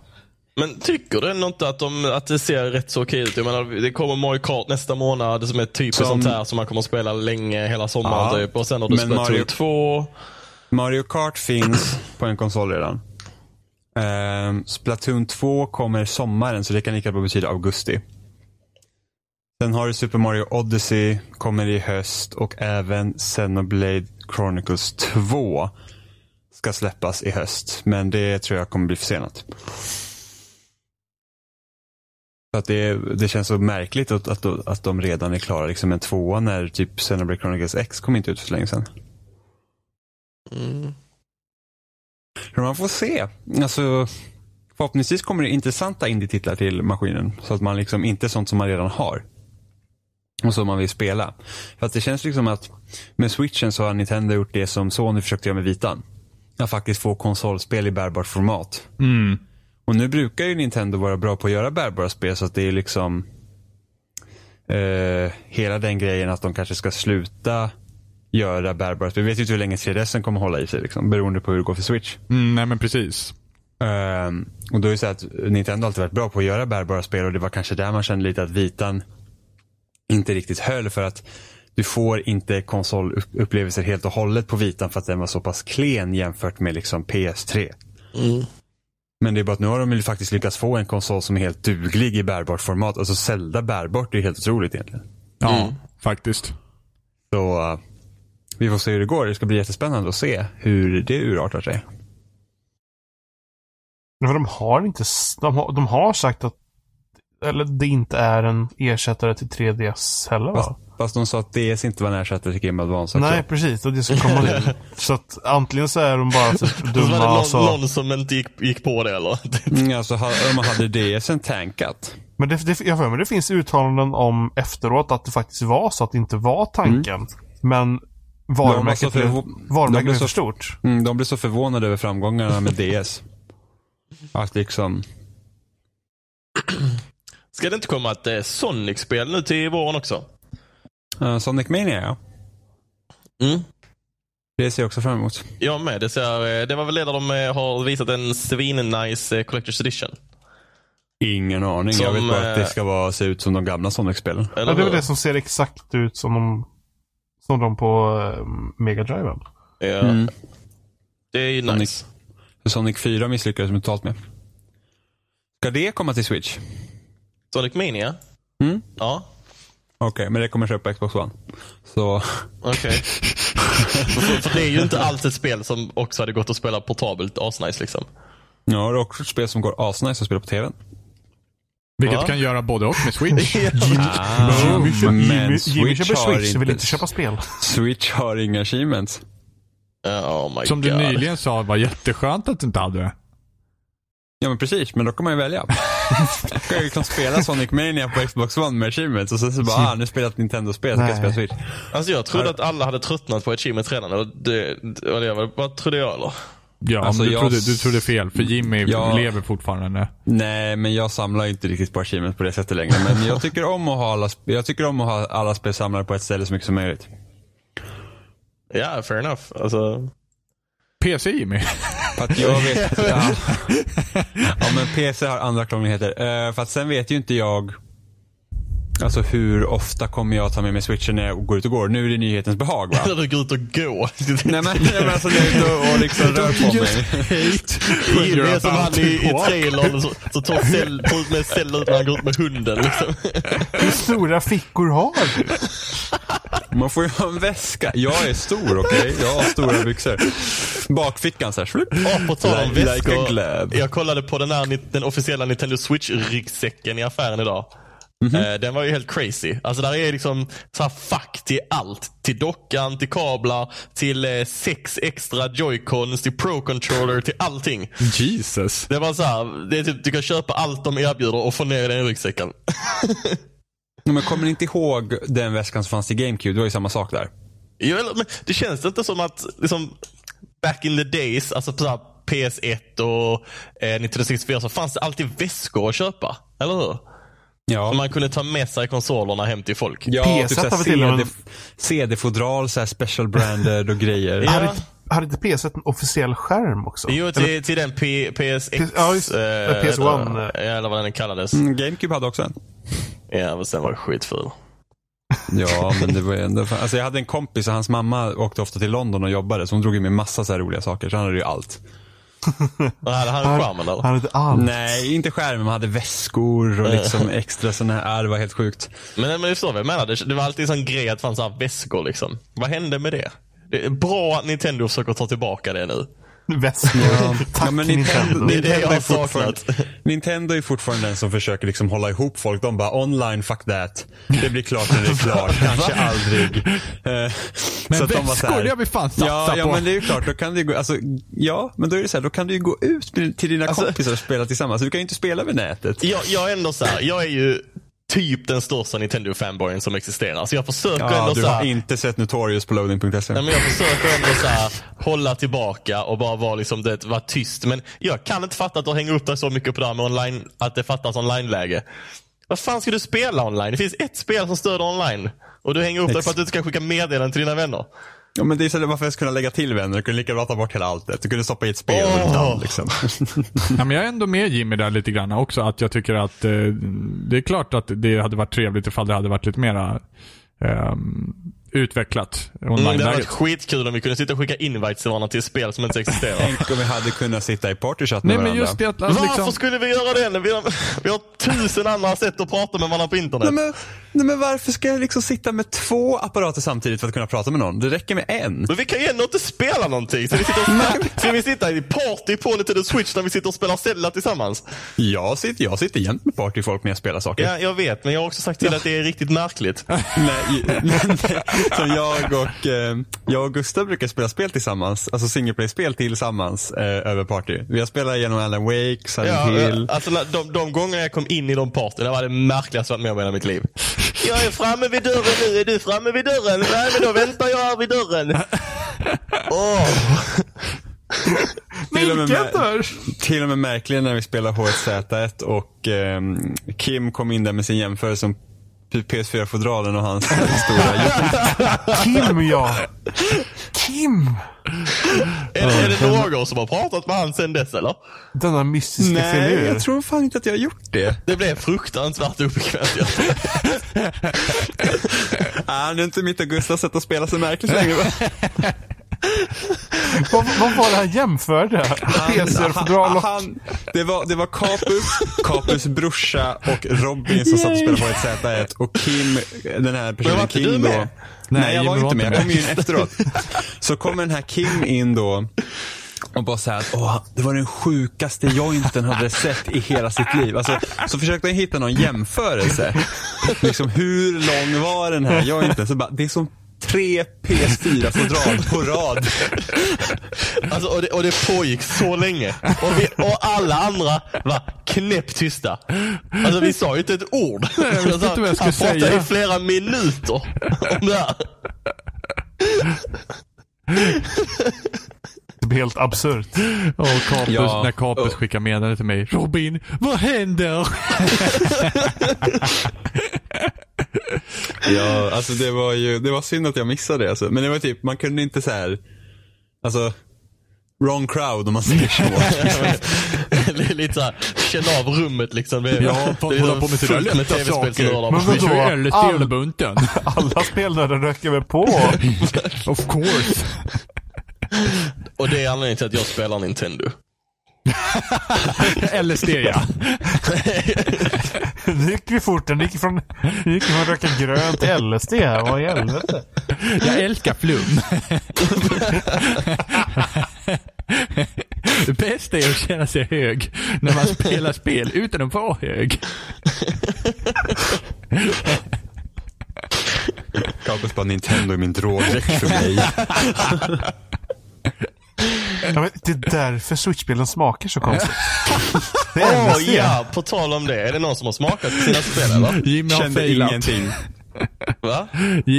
Men tycker du ändå inte att, de, att det ser rätt så okej ut? Jag menar, det kommer Mario Kart nästa månad som är typ Som- sånt här som man kommer att spela länge hela sommaren Ja, typ. Och sen har du men Splatoon Mario- 2. Mario Kart finns på en konsol redan. Um, Splatoon 2 kommer sommaren så det kan lika bra betyda augusti. Sen har du Super Mario Odyssey, kommer i höst och även Xenoblade Chronicles 2 ska släppas i höst. Men det tror jag kommer bli försenat. Så att det, det känns så märkligt att, att, att de redan är klara liksom en tvåa när typ Xenoblade Chronicles X kom inte ut för så länge sedan. Mm. Man får se. Alltså, förhoppningsvis kommer det intressanta indie-titlar till maskinen. Så att man liksom inte är sånt som man redan har. och så man vill spela. För att det känns liksom att med switchen så har Nintendo gjort det som Sony försökte göra med vitan. Att faktiskt få konsolspel i bärbart format. Mm. Och nu brukar ju Nintendo vara bra på att göra bärbara spel så att det är liksom eh, hela den grejen att de kanske ska sluta göra bärbara spel. Vi vet ju inte hur länge 3DSen kommer hålla i sig liksom, beroende på hur det går för Switch. Mm, nej men precis. Ehm, och då är det så att Nintendo alltid varit bra på att göra bärbara spel och det var kanske där man kände lite att vitan inte riktigt höll för att du får inte konsolupplevelser helt och hållet på vitan för att den var så pass klen jämfört med liksom PS3. Mm. Men det är bara att nu har de ju faktiskt lyckats få en konsol som är helt duglig i bärbart format. Alltså Zelda bärbart, det är helt otroligt egentligen. Ja, Mm. faktiskt. Så uh, vi får se hur det går. Det ska bli jättespännande att se hur det urartar sig. Men de har inte... De har, de har sagt att... Eller det inte är en ersättare till 3DS heller Fast, va? fast de sa att DS inte var en ersättare till Game Advance också. Nej, precis. Och det ska komma nu. Så att antingen så är de bara typ Så var det dumma någon, och så... någon som inte gick, gick på det eller? Mm, alltså man hade DSen tankat. Men det, det, jag får mig det finns uttalanden om efteråt att det faktiskt var så att det inte var tanken. Men varumärket De var så blev, varumärket blev för stort. Mm, de blev så förvånade över framgångarna med DS. Att liksom, Ska det inte komma ett eh, Sonic-spel nu till våren också? uh, Sonic Mania ja. Mm. Det ser jag också fram emot. Jag med. Det, ser, eh, det var väl det där de eh, har visat en svin-nice Collector's Edition. Ingen aning. Som, jag vet bara att det ska vara, se ut som de gamla Sonic-spelen. Ja, det är väl det som ser exakt ut som de, som de på uh, Mega Driven. Ja. Mm. Det är ju Sonic. nice. Sonic 4 misslyckades de totalt med. Ska det komma till Switch? Sonic Mania? Mm. Ja, Okej, men det kommer köpa på Xbox One. Så, okej. för, för det är ju inte alls ett spel som också hade gått att spela portabelt asnice liksom. ja, det är också ett spel som går asnice att spela på TVn. Vilket Ja. kan göra både och med Switch. Ah, Jimmy, Jimmy, men Jimmy köper Switch, vill inte köpa spel. Switch har inga achievements. Oh my Som god. du nyligen sa var jätteskönt att du inte hade det. Ja men precis, men då kan man ju välja. Då kan jag liksom spela Sonic Mania på Xbox One med achievements och sen så bara, ah, nu spelar jag ett Nintendo-spel, så kan jag spela. Switch. Alltså jag trodde att alla hade tröttnat på Achievements redan. Och det, och det vad trodde jag eller? Ja, Alltså, men du, jag- trodde, du trodde fel. För Jimmy Ja. lever fortfarande. Nej, men jag samlar ju inte riktigt på achievements på det sättet längre. Men jag tycker om att ha alla, jag tycker om att ha alla spel samlade på ett ställe så mycket som möjligt. Ja, fair enough. Alltså, PC Jimmy. För att jag vet... ja. ja, men PC har andra krångligheter. Uh, för att sen vet ju inte jag Alltså hur ofta kommer jag ta med mig switchen när jag går ut och går? Nu är det nyhetens behag va? när du går ut och går. nej, men, nej men alltså när jag är ute och, och liksom rör på mig. Jimmy är som han i, i trailern så, så tar cell, tar ut med cell ut när han går ut med hunden. Liksom. Hur stora fickor har du? Man får ju ha en väska. Jag är stor okej? Jag har stora byxor. Bakfickan såhär. Slupp. Och på tal om like väskor. jag kollade på den, här, den officiella Nintendo Switch-ryggsäcken i affären idag. Mhm. Eh, Den var ju helt crazy. Alltså där är liksom så här fack till allt. Till dockan, till kablar, till eh, sex extra joycons, till pro-controller, till allting. Jesus. Det var så här, det är typ, du kan köpa allt de erbjuder och få ner den i ryggsäcken. Men kommer ni inte ihåg den väskan som fanns i GameCube? Det var ju samma sak där. Jo, men det känns inte som att, liksom, back in the days, alltså på så här PS1 och eh, 1964 så fanns det alltid väskor att köpa. Eller hur? Ja. Som man kunde ta med sig konsolerna hem till folk. Ja, PS1 typ såhär har vi till och med- CD, CD-fodral, special branded och grejer. Ja. Hade, inte- hade inte PS1 en officiell skärm också? Jo, Eller- till, till den P, PSX. Ja, just- eh, PS1, Eller, eller vad den kallades. Mm, GameCube hade också en. Ja, men sen var det skitful. Ja, men det var ju ändå. Alltså jag hade en kompis och hans mamma åkte ofta till London och jobbade, så hon drog med massa så här roliga saker. Så han hade ju allt. Och hade han skärmen eller? Han hade allt. Nej, inte skärm, men man hade väskor och liksom extra sådana här. Det var helt sjukt. Men, men du förstår vad jag menar. Det, det var alltid en sån grej att det fanns så väskor liksom. Vad hände med det? Det är bra att Nintendo försöker ta tillbaka det nu. Väskor. Tack Ja, men Nintendo. Är det är fortfarande-. Nintendo är fortfarande den som försöker liksom hålla ihop folk. De bara online, fuck that. Det blir klart när det är klart, kanske aldrig. Eh, Men så att de var så väskor, här- det har vi fan satsat ja, ja, på. men det är ju klart. Då kan det ju gå, alltså, ja, men då är det så här, då kan du ju gå ut till dina Alltså- kompisar och spela tillsammans. Du kan ju inte spela över nätet. Jag, jag är ändå så här, jag är ju typ den största Nintendo-fanboyen som existerar. Så jag försöker Ja, ändå du har här, inte sett Notorious på loading.se. Nej, men jag försöker ändå så här, hålla tillbaka och bara vara, liksom, det, vara tyst. Men jag kan inte fatta att du hänger upp dig så mycket på det här med online, att det fattas online-läge. Vad fan ska du spela online? Det finns ett spel som stöder online. Och du hänger upp dig på att du inte ska skicka meddelanden till dina vänner. Ja, men det är så varför jag ska kunna lägga till vänner. Du kunde lika bra ta bort hela alltet. Du kunde stoppa i ett spel ett namn liksom. Ja, men jag är ändå med Jimmy där lite grann också. Att jag tycker att eh, det är klart att det hade varit trevligt ifall det hade varit lite mera ehm, utvecklat Mm, det hade varit skitkul om vi kunde sitta och skicka invites till varandra till spel som inte existerar. Tänk om vi hade kunnat sitta i partychatt med Nej men varandra. just det att, att Varför liksom, skulle vi göra det? Vi har, vi har tusen andra sätt att prata med varandra på internet. Nej men, nej men varför ska jag liksom sitta med två apparater samtidigt för att kunna prata med någon? Det räcker med en. Men vi kan ju ändå inte spela någonting. Så vi sitter och ska vi sitta i party på Nintendo Switch när vi sitter och spelar Zelda tillsammans? Jag sitter, jag sitter jämt med partyfolk när jag spelar saker. Ja, jag vet, men jag har också sagt till att det är riktigt märkligt. Nej, som jag och, eh, jag och Gustav brukar spela spel tillsammans, alltså single play-spel tillsammans eh, över party. Vi har spelat igenom Alan Wake, Silent Ja, Hill. alltså, de, de gångerna jag kom in i de partyna var det märkligaste jag varit med om i hela mitt liv. Jag är framme vid dörren nu, är du framme vid dörren? Nej, men då väntar jag här vid dörren. Åh. Till och med? Till och med märkligt när vi spelar H1Z1 och ehm, Kim kom in där med sin jämförelse om PS4-fodralen och hans stora Kim ja. Kim! Är, det- är det någon som har pratat med han sen dess eller? Denna mystiska Nej, filur. jag tror fan inte att jag har gjort det. Det blev fruktansvärt obekvämt. jag. Ah, nu är inte mitt och Gustavs sätt att spela så märkligt längre. va? Vad, vad var det han jämförde? PC-fodral han, och... han, det, var, det var Capus, Capus brorsa och Robin som satt och spelade på ett Z1 och Kim, den här personen Kim då. med? Nej, jag Jimmy var inte med. Jag kom ju in efteråt. Så kommer den här Kim in då och bara Åh, det var den sjukaste jointen hade sett i hela sitt liv. Alltså, så försökte han hitta någon jämförelse. Liksom hur lång var den här jointen? Så bara, det är som tre PS4-fodral på rad. Alltså, och, det, och det pågick så länge. Och, vi, och alla andra var knäpptysta. Alltså vi sa ju inte ett ord. jag visste inte vad jag skulle Han pratade säga. i flera minuter om det här. Det blir helt absurt. och Capus, Ja. när Capus Och- skickar meddelande till mig. Robin, vad händer? Ja, alltså det var ju, det var synd att jag missade det alltså. Men det var typ, man kunde inte så här, alltså, wrong crowd om man säger så. Det är lite såhär, känna av rummet liksom. Det är, Ja, det är håller på med fullt med tv-spelsnördar. Men Vi vadå? All- under bunten. Alla spelnördar röker väl på? of course. Och det är anledningen till att jag spelar Nintendo. LSD ja. Nu gick vi fort. Den gick från, nu gick från röka grönt till LSD här. Vad i helvete? Jag älskar flum. Det bästa är att känna sig hög när man spelar spel utan att vara hög. Capus bara, Nintendo är min drogdräkt för mig. Ja, men det är därför Switch-spelen smakar så konstigt. Det är Åh LSD. ja, på tal om det. Är det någon som har smakat sina spel eller? Jimmy har Kände failat. ingenting. Va?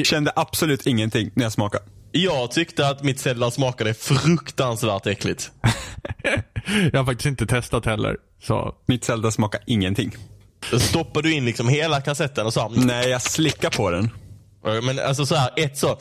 Kände absolut ingenting när jag smakade. Jag tyckte att mitt Zelda smakade fruktansvärt äckligt. Jag har faktiskt inte testat heller. Så. Mitt Zelda smakade ingenting. Stoppar du in liksom hela kassetten och så Nej, jag slickar på den. Men alltså så här, ett så,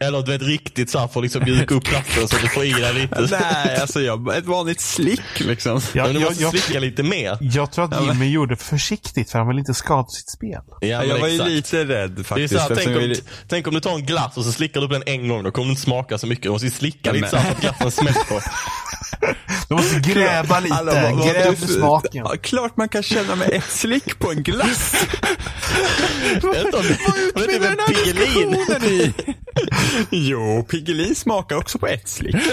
eller du vet riktigt så här för att liksom mjuka upp platsen så du får i dig lite. Nej, alltså jag, ett vanligt slick liksom. Ja, men du jag, måste jag, slicka lite mer. jag tror att Jimmy gjorde försiktigt för han vill inte skada sitt spel. Ja, jag var ju exakt. lite rädd Det är faktiskt. så här, tänk, jag om, ville- tänk om du tar en glass och så slickar du på den en gång. Då kommer det inte smaka så mycket. Du måste ju slicka Ja, lite så här för att glassen smälter. Du måste gräva lite. Alla vad Gräv du smaken. Ja, klart man kan känna med ett slick på en glass. Jag vet inte om det- om det är typ en Piggelin. jo, Piggelin smakar också på ett slick.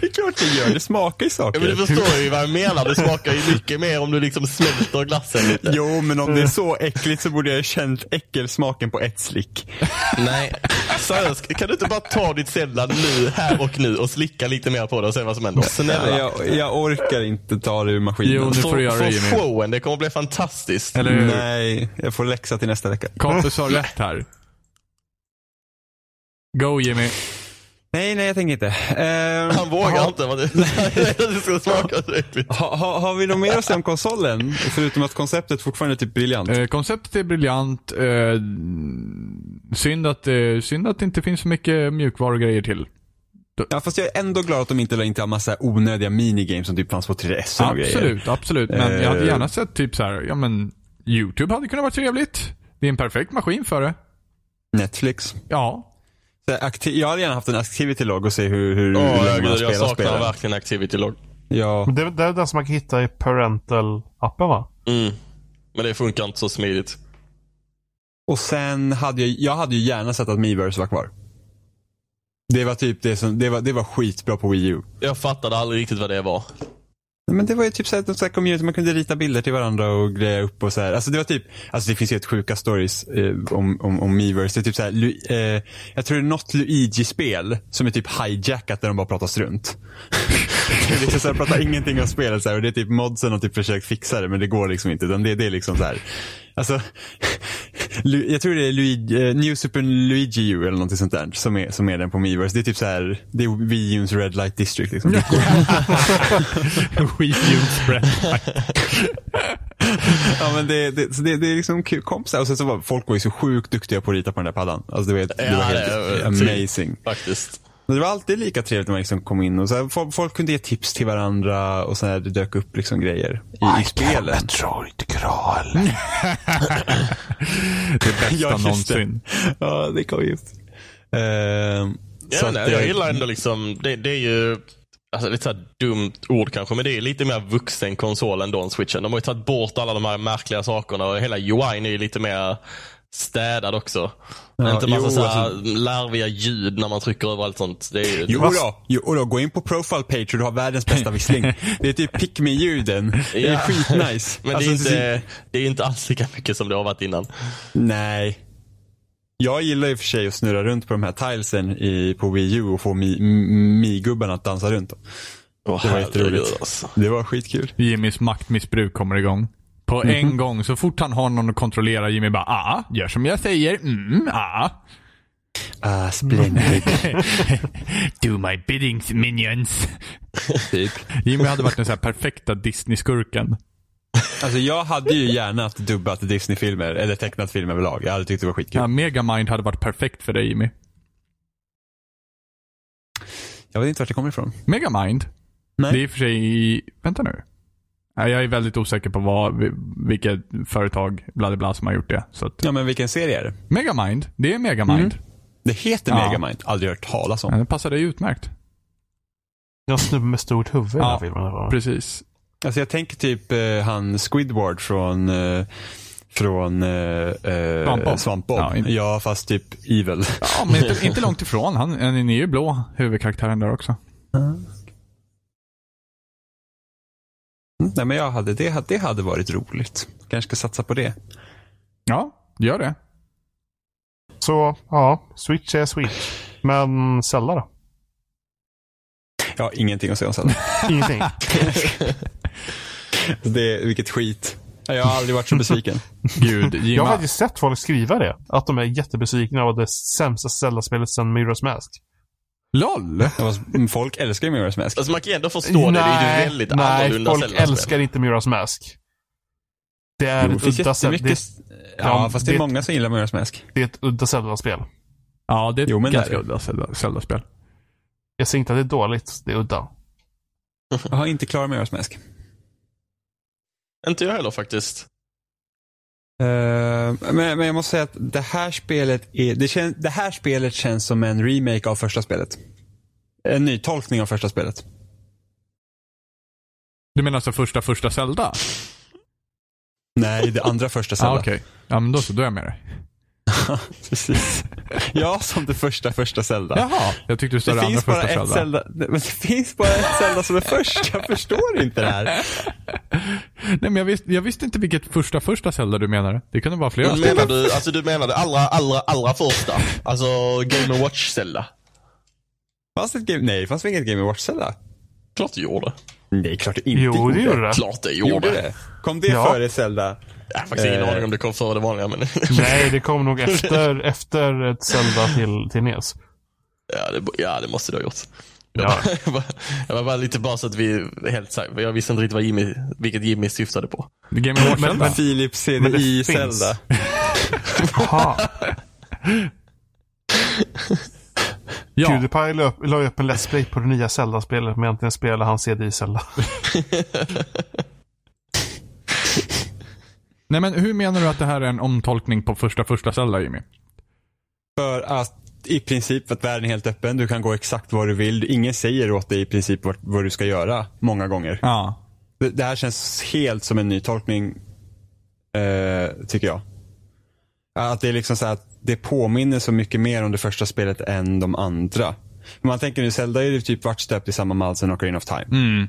det är klart det gör, det smakar ju Ja, men du saker. förstår ju vad jag menar. Det smakar ju mycket mer om du liksom smälter glassen lite. Jo, men om det är så äckligt så borde jag känt äckelsmaken på ett slick. Nej, seriöst, kan du inte bara ta ditt Zelda nu, här och nu och slicka lite mer på det och se vad som händer? Snälla. Jag, jag orkar inte ta det ur maskinen. Jo, nu får du göra det Jimmy. showen, det kommer bli fantastiskt. Eller hur? Nej, jag får läxa till nästa vecka. Kompis har rätt här. Go Jimmy. Nej, nej jag tänker inte. Ehm, Han vågar ha, inte. Vad det, det ska smaka. Ha, ha, har vi något mer att säga om konsolen? Förutom att konceptet fortfarande är typ briljant. Eh, konceptet är briljant. Eh, synd, att, eh, synd att det inte finns så mycket mjukvarugrejer till. Ja, fast jag är ändå glad att de inte la in till en massa onödiga minigames som typ fanns på 3DS och grejer. Absolut, absolut. Men jag hade Eh. gärna sett typ så här, ja men YouTube hade kunnat vara trevligt. Det är en perfekt maskin för det. Netflix. Ja. Så här, akti- jag hade gärna haft en activity log och se hur, hur, hur länge man herregud, jag spelar saknar spelen. verkligen activity log. Ja. Men det, det är den som man kan hitta i Parental-appen va? Mm. Men det funkar inte så smidigt. Och sen hade jag, jag hade ju gärna sett att Miiverse var kvar. Det var typ det som, det var, det var skitbra på Wii U. Jag fattade aldrig riktigt vad det var. Men det var ju typ så här, så här community, man kunde rita bilder till varandra och greja upp och så här. Alltså det var typ, alltså det finns ju helt sjuka stories eh, om, om, om Miiverse. Det är typ så här, Lu, eh, jag tror det är något Luigi-spel som är typ hijackat där de bara pratar strunt. det är liksom så här, pratar ingenting om spelet så här, och det är typ modsen har typ försökt fixa det men det går liksom inte. Utan det, det är liksom så här. Alltså, jag tror det är Luigi, eh, New Super Luigi U eller något sånt där som är, som är den på Miiverse. Det är typ så här, det är Wii U's Red Light District liksom. Wii U spread. Ja men det, det, så det, det är liksom kul kompisar. Och sen så var folk var ju så sjukt duktiga på att rita på den där paddan. Alltså det var, det Ja, var det helt är- amazing. Faktiskt. Men det var alltid lika trevligt när man liksom kom in och så här, folk, folk kunde ge tips till varandra och så här, det dök upp liksom grejer i, i spelen. Metroid-gral. Det bästa Ja, just det. någonsin. Ja, det kom just. Ehm, Ja, men, att, jag gillar ändå liksom, det, det är ju Alltså lite så här dumt ord kanske, men det är lite mer vuxen konsol än switchen. De har ju tagit bort alla de här märkliga sakerna och hela UI'n är ju lite mer städad också. Ja, inte massa jo, så här alltså- larviga ljud när man trycker över allt sånt. Det är ju, Jo då, jo då, gå in på profile page och du har världens bästa vissling. Det är typ pick me ljuden Det är Ja. skitnice. Men Alltså, det, är inte, det är inte alls lika mycket som det har varit innan. Nej. Jag gillar i och för sig att snurra runt på de här tilesen i, på Wii U och få Mi- Mi-gubbarna att dansa runt. Åh, Det var jätteroligt. Alltså. Det var skitkul. Jimmys maktmissbruk kommer igång. På en gång, så fort han har någon att kontrollera, Jimmy bara ah, gör som jag säger. Mm, ah. Ah, splendid. Do my bidding minions. typ. Jimmy hade varit den så här perfekta Disney-skurken. Alltså jag hade ju gärna haft dubbat Disney-filmer, eller tecknat film överlag. Jag hade tyckt det var skitkul. Ja, Megamind hade varit perfekt för dig Jimmy. Jag vet inte vart det kommer ifrån. Megamind? Nej. Det är i och för sig, vänta nu. Jag är väldigt osäker på vad, vilket företag, bla bla, bla som har gjort det. Så att, Ja men vilken serie är det? Megamind, det är Megamind. Det heter Ja. Megamind. Aldrig hört talas om. Ja, det passar dig utmärkt. Jag snubbe med stort huvud i den här Ja, filmen. eller? Precis. Alltså jag tänker typ eh, han Squidward från eh, från eh, eh, Svampbob. Svampbob. Ja, Ja, in- fast typ evil. Ja, men inte, inte långt ifrån. Han, han är ju blå, huvudkaraktären där också. Mm, Nej men jag hade, det, hade- det hade varit roligt. Kanske ska satsa på det. Ja, gör det. Så, ja. Switch är Switch. Men Zelda då? Jag har ingenting att säga om Zelda. Ingenting. det, vilket skit. Jag har aldrig varit så besviken. Gud, Jag har faktiskt sett folk skriva det. Att de är jättebesvikna av det sämsta Zelda-spelet sedan Mirror's Mask. LOL! Folk älskar ju Mirror's Mask. Alltså man kan ju ändå förstå det. Det är ju väldigt nej, annorlunda folk Zelda-spel. älskar inte Mirror's Mask. Det är Jo, ett udda Zelda- jättemycket. det, Ja, ja, fast det är det- många som gillar Mirror's Mask. det är ett udda Zelda-spel. Ja, det är ett Jo, men ganska där- udda Zelda- Zelda-spel. Jag säger inte att det är dåligt, det är udda. Jag har inte klarat Mirror's Mask. Inte jag heller faktiskt. Eh, men, men jag måste säga att det här spelet är, det, kän, det här spelet känns som en remake av första spelet. En ny tolkning av första spelet. Du menar alltså första, första Zelda? Nej, det andra första Zelda. Ja, okej. Ja, men då så. Då är jag med dig. Precis. Ja, som det första första Zelda. Jaha, jag tyckte du sa det det andra första ett Zelda. Zelda. Men det finns bara ett Zelda som är först. Jag förstår inte det här. Nej, men jag, visste, jag visste inte vilket första första Zelda du menade. Det kunde vara flera Men menar du, alltså du menar det allra, allra, allra första? Alltså Game Watch Zelda? Fanns det ett game? Nej, det fanns väl inget Game Watch Zelda? Klart det gjorde. Nej, klart det inte Jo, det gjorde det. Klart det Gjorde gjorde. det? Kom det Ja. före Zelda? Jag har faktiskt ingen Eh. aning om det kom före det vanliga men Nej, det kom nog efter, efter ett Zelda till, till NES. ja, det, ja det måste det ha gjort. Ja. Jag, var, jag var bara lite bara så att vi helt säkra. Jag visste inte riktigt vad Jimmy, vilket Jimmy syftade på. Game Watch Men- men- det CDI finns. Zelda. Jaha. Ja. Pewdiepie la upp, la upp en Let's Play på det nya Zelda-spelet men egentligen spelar han CD i Zelda. Nej men hur menar du att det här är en omtolkning på första första Zelda Jimmy? För att i princip att världen är helt öppen. Du kan gå exakt vad du vill. Ingen säger åt dig i princip vad, vad du ska göra många gånger. Ja. Det, det här känns helt som en ny tolkning. Eh, tycker jag. Att det är liksom så här att det påminner så mycket mer om det första spelet än de andra. Man tänker nu, Zelda är ju typ varit stöpt i samma mall som Ocarina of Time. Mm.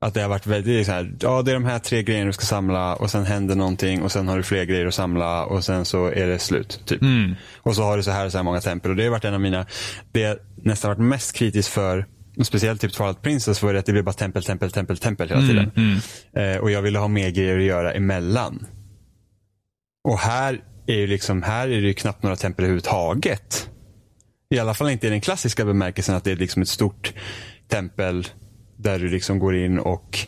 Att det har varit väldigt så här, ja det är de här tre grejerna du ska samla och sen händer någonting och sen har du fler grejer att samla och sen så är det slut. Typ. Mm. Och så har du så här och så här många tempel och det har varit en av mina, det jag nästan varit mest kritisk för, speciellt typ Twilight Princess var det att det blev bara tempel, tempel, tempel, tempel hela tiden. Mm. Eh, och jag ville ha mer grejer att göra emellan. Och här är ju liksom, här är det ju knappt några tempel överhuvudtaget. I alla fall inte i den klassiska bemärkelsen att det är liksom ett stort tempel där du liksom går in och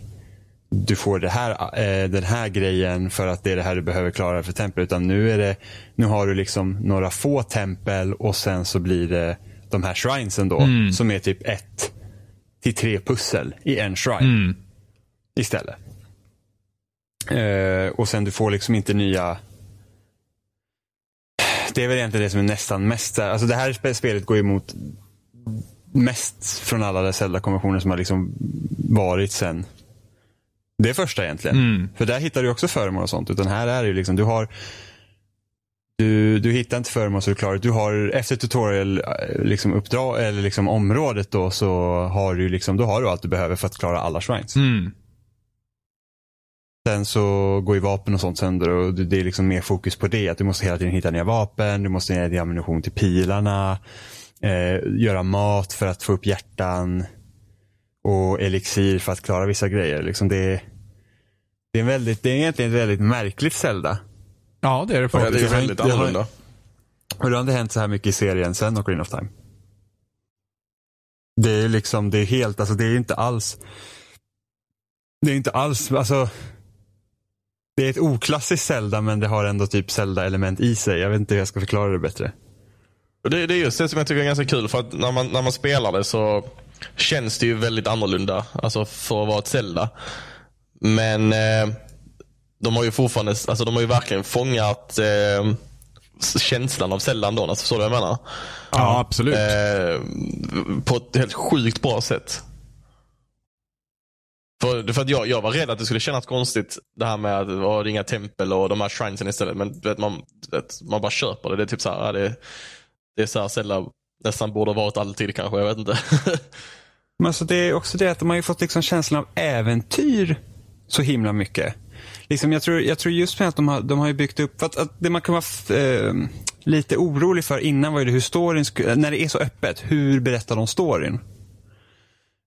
du får det här, eh, den här grejen för att det är det här du behöver klara för tempel. Utan nu är det, nu har du liksom några få tempel och sen så blir det de här shrinesen då. Som är typ ett till tre pussel i en shrine Mm. istället. Eh, och sen du får liksom inte nya det är väl egentligen det som är nästan mest, alltså det här spe- spelet går emot mest från alla Zelda-konventioner som har liksom varit sen det första egentligen. Mm. För där hittar du också föremål och sånt. Utan här är det ju liksom, du har du, du hittar inte föremål så du klarar Du har efter tutorial eh, liksom uppdrag, eller liksom området då så har du liksom, då har du allt du behöver för att klara alla shrines. Mm. Sen så går ju vapen och sånt sönder och det är liksom mer fokus på det. Att du måste hela tiden hitta nya vapen, du måste hitta ammunition till pilarna, eh, göra mat för att få upp hjärtan och elixir för att klara vissa grejer. Liksom det, det, är en väldigt, det är egentligen ett väldigt märkligt Zelda. Ja, det är det Ja, faktiskt. det är väldigt har- annorlunda. Och det har inte hänt så här mycket i serien sen Ocarina of Time. Det är liksom, det är helt, alltså det är inte alls Det är inte alls, alltså Det är ett oklassiskt Zelda men det har ändå typ Zelda-element i sig. Jag vet inte hur jag ska förklara det bättre. Och Det, det är just det som jag tycker är ganska kul. För att när man, när man spelar det så känns det ju väldigt annorlunda. Alltså för att vara ett Zelda. Men eh, de har ju fortfarande, alltså de har ju verkligen fångat eh, känslan av Zelda ändå. Alltså, förstår du vad jag menar? Ja, absolut. Eh, på ett helt sjukt bra sätt. För, för att jag, jag var rädd att det skulle kännas konstigt det här med att oh, det är tempel och de här shrinesen istället. Men vet, man, vet, man bara köper det. Det är typ så här, ja, det, det är så här sällan, nästan borde ha varit alltid kanske. Jag vet inte. Men alltså det är också det att de har ju fått liksom känslan av äventyr så himla mycket. Liksom jag, tror, jag tror just med att de har, de har ju byggt upp, för att, att det man kan vara eh, lite orolig för innan var ju det hur storyn, när det är så öppet, hur berättar de storyn?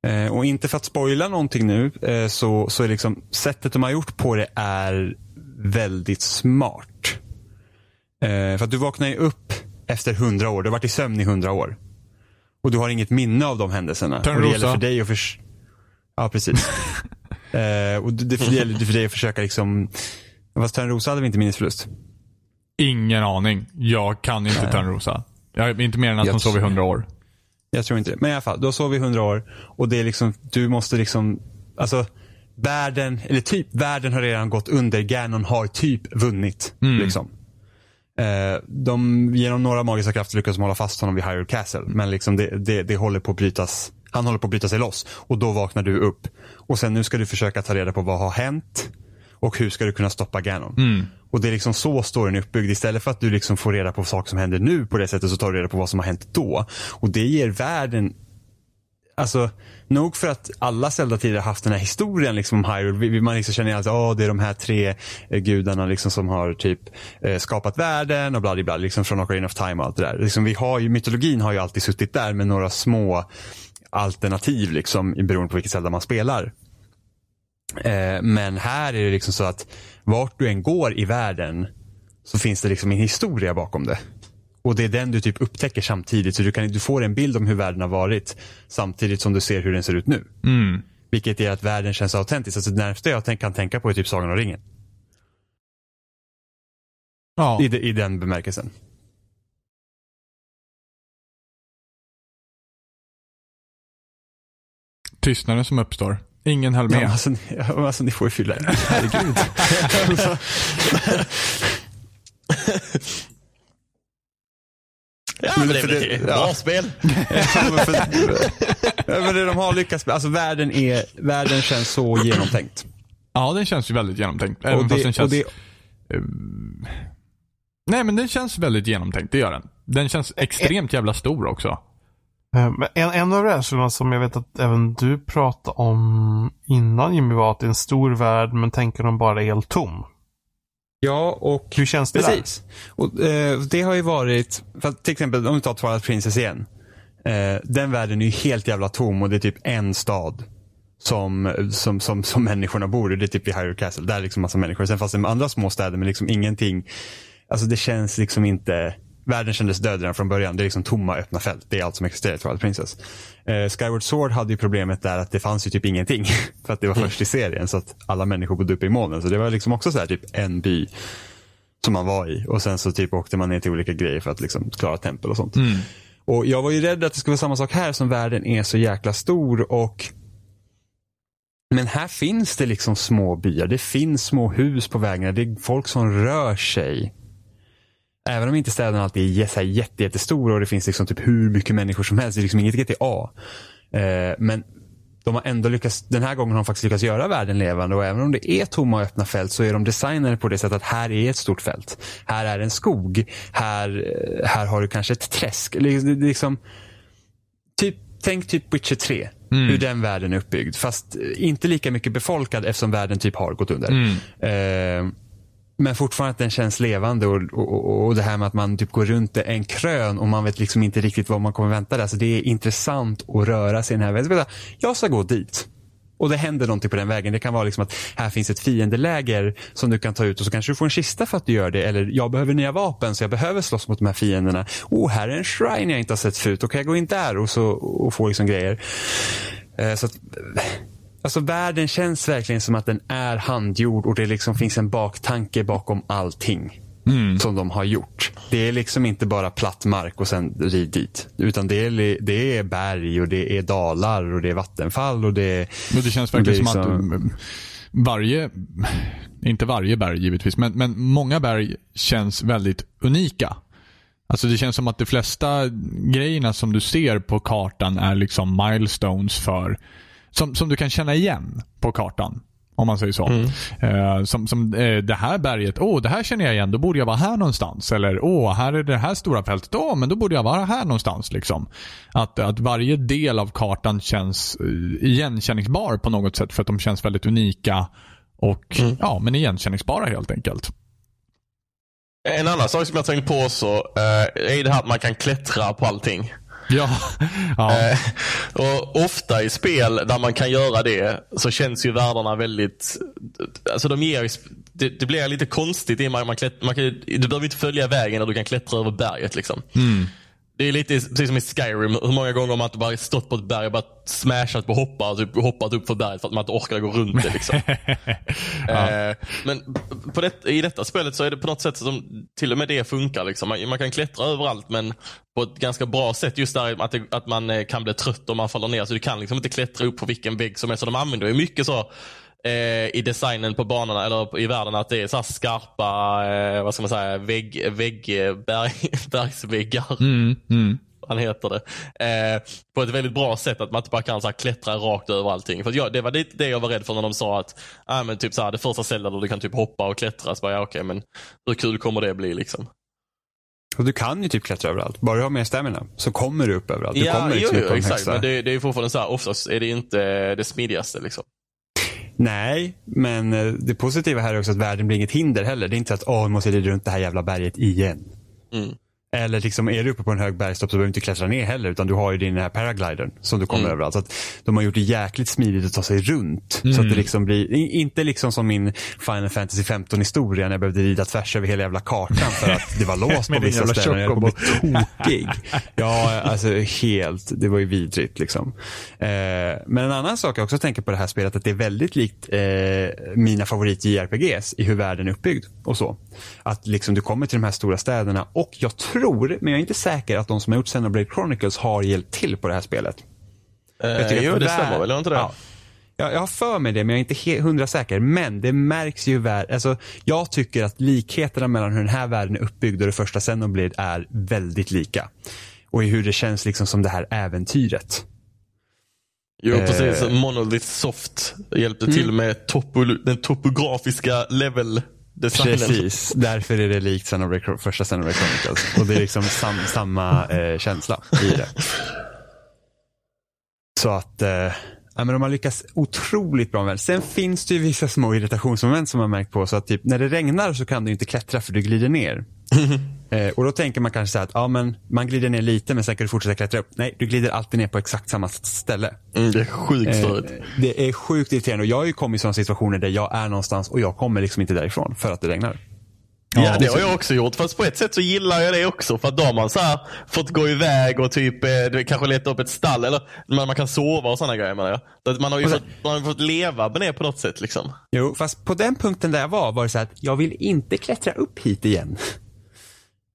Eh, och inte för att spoila någonting nu, eh, så, så är liksom sättet de har gjort på det är väldigt smart. Eh, för att du vaknar ju upp efter hundra år, du har varit i sömn i hundra år. Och du har inget minne av de händelserna. Och det Törnrosa. gäller för dig att förs- Ja, precis. eh, och det, det gäller för dig att försöka liksom... Fast Törnrosa hade vi inte minnesförlust. Ingen aning. Jag kan inte Törnrosa. Jag inte mer än att Jag hon sov i hundra år. Jag tror inte det. Men i alla fall, du har sovit i hundra år och det är liksom, du måste liksom, alltså världen, eller typ världen har redan gått under. Ganon har typ vunnit. Liksom. Eh, de, genom några magiska krafter lyckas de hålla fast honom vid Hyrule Castle. Men liksom det, det, det håller på att brytas, han håller på att bryta sig loss. Och då vaknar du upp. Och sen nu ska du försöka ta reda på vad har hänt. Och hur ska du kunna stoppa Ganon? Och det är liksom så storyn är uppbyggd. Istället för att du liksom får reda på saker som händer nu på det sättet så tar du reda på vad som har hänt då. Och det ger världen alltså, nog för att alla Zelda tidigare haft den här historien liksom om Hyrule. Man liksom känner att oh, det är de här tre eh, gudarna liksom som har typ eh, skapat världen och bla liksom från Ocarina of Time och allt det där. Liksom, vi har ju, mytologin har ju alltid suttit där med några små alternativ liksom beroende på vilket Zelda man spelar. Eh, men här är det liksom så att vart du än går i världen så finns det liksom en historia bakom det. Och det är den du typ upptäcker samtidigt. Så du, kan, du får en bild om hur världen har varit samtidigt som du ser hur den ser ut nu. Mm. Vilket är att världen känns autentisk. Alltså det närmaste jag kan tänka på är typ Sagan om ringen. Ja. I, de, I den bemärkelsen. Tystnaden som uppstår. Ingen höll Ja, med. men alltså, ni- ja, alltså ni får ju fylla i. Herregud. Alltså, Ja, Men det är för väl det- ett ja. bra spel. ja, men för, ja, men det de har lyckats med. Alltså världen, är, världen känns så genomtänkt. Ja, den känns ju väldigt genomtänkt. Även Och fast den det, känns... och det, Nej, men den känns väldigt genomtänkt. Det gör den. Den känns extremt jävla stor också. Eh, men En, en av rädslorna som jag vet att även du pratade om innan Jimmy var att det är en stor värld men tänker de bara är helt tom. ja, och Hur känns det Precis. Och, eh, det har ju varit, för att, till exempel om vi tar Twilight Princess igen. Eh, den världen är ju helt jävla tom och det är typ en stad som, som, som, som människorna bor i. Det är typ i Hyrule Castle. Där är liksom massa människor. Sen fanns det andra små städer men liksom ingenting. Alltså det känns liksom inte, världen kändes död redan från början. Det är liksom tomma öppna fält. Det är allt som existerar i Twilight Princess. Eh, Skyward Sword hade ju problemet där att det fanns ju typ ingenting. för att det var först i serien så att alla människor bodde uppe i molnen. Så det var liksom också så här typ en by som man var i. Och sen så typ åkte man ner till olika grejer för att liksom klara tempel och sånt. Och jag var ju rädd att det skulle vara samma sak här som världen är så jäkla stor och men här finns det liksom små byar. Det finns små hus på vägarna. Det är folk som rör sig. Även om inte städerna alltid är så här jätte, jättestora och det finns liksom typ hur mycket människor som helst. Det är liksom inget GTA. Eh, men de har ändå lyckats, den här gången har de faktiskt lyckats göra världen levande och även om det är tomma och öppna fält så är de designade på det sättet att här är ett stort fält. Här är en skog. Här, eh, här har du kanske ett träsk. Liksom, typ, tänk typ Witcher 3. Hur den världen är uppbyggd. Fast inte lika mycket befolkad eftersom världen typ har gått under. Eh, men fortfarande att den känns levande och, och, och- det här med att man typ går runt en krön och man vet liksom inte riktigt vad man kommer vänta där. Så det är intressant att röra sig i den här världen. Jag ska gå dit. Och det händer någonting på den vägen. Det kan vara liksom att här finns ett fiendeläger som du kan ta ut och så kanske du får en kista för att du gör det. Eller jag behöver nya vapen så jag behöver slåss mot de här fienderna. Oh, här är en shrine jag inte har sett förut. Då kan jag gå in där och, så, och få liksom grejer. Eh, så att, eh, Alltså världen känns verkligen som att den är handgjord och det liksom finns en baktanke bakom allting. Som de har gjort. Det är liksom inte bara platt mark och sen rid dit. Utan det är, det är berg och det är dalar och det är vattenfall och det är... Men det känns verkligen Det är som att liksom- mm, varje, inte varje berg givetvis, men, men många berg känns väldigt unika. Alltså det känns som att de flesta grejerna som du ser på kartan är liksom milestones för, som, som du kan känna igen på kartan. Om man säger så. Eh, som som eh, det här berget, åh det här känner jag igen, då borde jag vara här någonstans. Eller åh, här är det här stora fältet, åh men då borde jag vara här någonstans. Liksom. Att, att varje del av kartan känns eh, igenkänningsbar på något sätt för att de känns väldigt unika och ja, men igenkänningsbara helt enkelt. En annan sak som jag tänkt på eh, är det här att man kan klättra på allting. Ja, ja. Eh, och Ofta i spel där man kan göra det så känns ju världarna väldigt... Alltså de ger, det, det blir lite konstigt att man, klätt, man kan, du behöver inte följa vägen när du kan klättra över berget. Liksom. Det är lite precis som i Skyrim. Hur många gånger har man inte bara stått på ett berg och bara smashat på hoppar och typ hoppat upp för berget för att man inte orkar gå runt det. Liksom. Eh, men på det, i detta spelet så är det på något sätt som till och med det funkar. Liksom. Man, man kan klättra överallt men på ett ganska bra sätt. Just där att, det, att man eh, kan bli trött om man faller ner. Så du kan liksom inte klättra upp på vilken vägg som helst. Så de använder ju mycket så eh, i designen på banorna eller i världen att det är så skarpa, eh, vad ska man säga, vägg, vägg, berg, bergsväggar Mm, mm. vad heter det. Eh, på ett väldigt bra sätt att man inte bara kan så här, klättra rakt över allting. För jag, det var det, det jag var rädd för när de sa att ah, men typ så här, det första stället där du kan typ hoppa och klättra. Så bara, ja, okej, men hur kul kommer det bli liksom? Och du kan ju typ klättra överallt. Bara du har mer stamina så kommer du upp överallt. Du Ja, kommer jo, liksom jo, de exakt. Men det, det är fortfarande så här, oftast är det inte det smidigaste liksom. Nej, men eh, det positiva här är också att världen blir inget hinder heller. Det är inte så att åh, nu måste jag rida runt det här jävla berget igen. Mm. Eller liksom, är du uppe på en hög bergstopp så behöver du inte klättra ner heller. Utan du har ju din här paraglidern som du kommer Mm. överallt. Så att de har gjort det jäkligt smidigt att ta sig runt. Så Mm. att det liksom blir, inte liksom som min Final Fantasy 15 historia när jag behövde rida tvärs över hela jävla kartan för att det var låst på vissa ställen. Jag kommer tokig. Ja, alltså helt. Det var ju vidrigt liksom. Eh, men en annan sak jag också tänker på det här spelet att det är väldigt likt eh, mina favorit JRPGs i hur världen är uppbyggd och så. Att liksom du kommer till de här stora städerna och jag tror, men jag är inte säker att de som har gjort Xenoblade Chronicles har hjälpt till på det här spelet. Jag tycker Eh, jo, att det stämmer väl? Inte det? Ja. Jag, jag har för mig det, men jag är inte hundra säker. Men det märks ju vär- alltså, Jag tycker att likheterna mellan hur den här världen är uppbyggd och det första Xenoblade är väldigt lika. Och i hur det känns liksom som det här äventyret. Jo, Eh. precis. Monolith Soft hjälpte till med topo- den topografiska level-designen. Precis, därför är det likt Xenoblade, första Xenoblade Chronicles. Och det är liksom sam, samma eh, känsla i det. Så att eh, ja, men de har lyckats otroligt bra med det. Sen finns det ju vissa små irritationsmoment som man märkt på. Så att typ, när det regnar så kan du inte klättra för du glider ner. eh, och då tänker man kanske så här att ja, men man glider ner lite men sen kan du fortsätta klättra upp. Nej, du glider alltid ner på exakt samma ställe. Mm, det är sjukt Eh, störigt. det är sjukt irriterande och jag har ju kommit i sådana situationer där jag är någonstans och jag kommer liksom inte därifrån för att det regnar. Ja, det har jag också gjort. Fast på ett sätt så gillar jag det också. För att då har man så här fått gå iväg och typ eh, kanske leta upp ett stall. Eller man, man kan sova och sådana grejer menar jag. Man har ju fått, man har fått leva med det på något sätt. liksom. Jo, fast på den punkten där jag var var det så att jag vill inte klättra upp hit igen.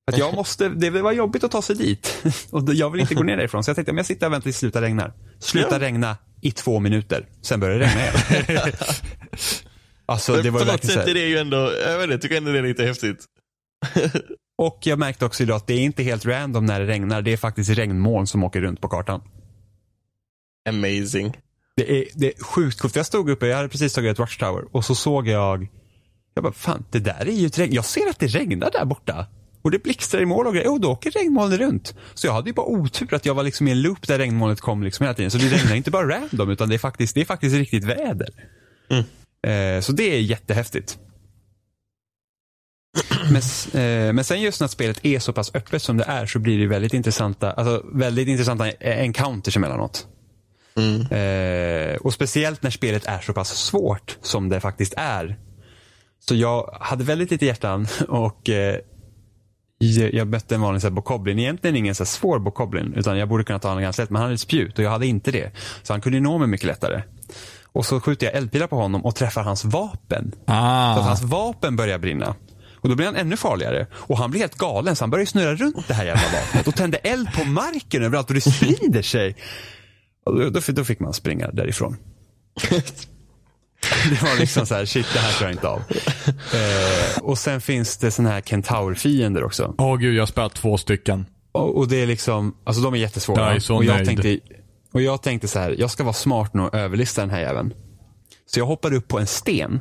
Att jag måste, det var jobbigt att ta sig dit. Och jag vill inte gå ner därifrån. Så jag tänkte om jag sitter och väntar tills det slutar regna. Sluta Ja. regna i två minuter. Sen börjar det regna igen. alltså Men det var på något sätt är det ju ändå, jag vet inte, jag tycker ändå det är lite häftigt. Och jag märkte också idag att det är inte helt random när det regnar. Det är faktiskt regnmoln som åker runt på kartan. Amazing. Det är, det är sjukt coolt. Jag stod uppe, jag hade precis tagit ett Watchtower och så såg jag, jag bara fan det där är ju ett regn. Jag ser att det regnar där borta. Och det blixtrar i mål och grejer. Och då åker regnmolnet runt. Så jag hade ju bara otur att jag var liksom i en loop där regnmolnet kom liksom hela tiden. Så det regnar inte bara random utan det är faktiskt, det är faktiskt riktigt väder. Eh, så det är jättehäftigt. Men, eh, men sen just när spelet är så pass öppet som det är så blir det väldigt intressanta, alltså väldigt intressanta eh, encounters emellanåt. Eh, och speciellt när spelet är så pass svårt som det faktiskt är. Så jag hade väldigt lite hjärtan och eh, jag mötte en vanlig bokoblin. Egentligen ingen så svår bokoblin utan jag borde kunna ta honom ganska lätt men han hade ett spjut och jag hade inte det. Så han kunde nå mig mycket lättare. Och så skjuter jag eldpilar på honom och träffar hans vapen. Så att Ah. hans vapen börjar brinna. Och då blir han ännu farligare. Och han blir helt galen så han börjar snurra runt det här jävla vapnet och tänder eld på marken överallt och det sprider sig. Och då, då, då fick man springa därifrån. Det var liksom så här, shit det här klarar jag inte av. Eh, och sen finns det såna här kentaurfiender också. Åh gud, jag har spelat två stycken. Och, och det är liksom, alltså de är jättesvåra. Jag är så och, jag nöjd. tänkte, och jag tänkte så här, jag ska vara smart nog och överlista den här jäveln. Så jag hoppade upp på en sten.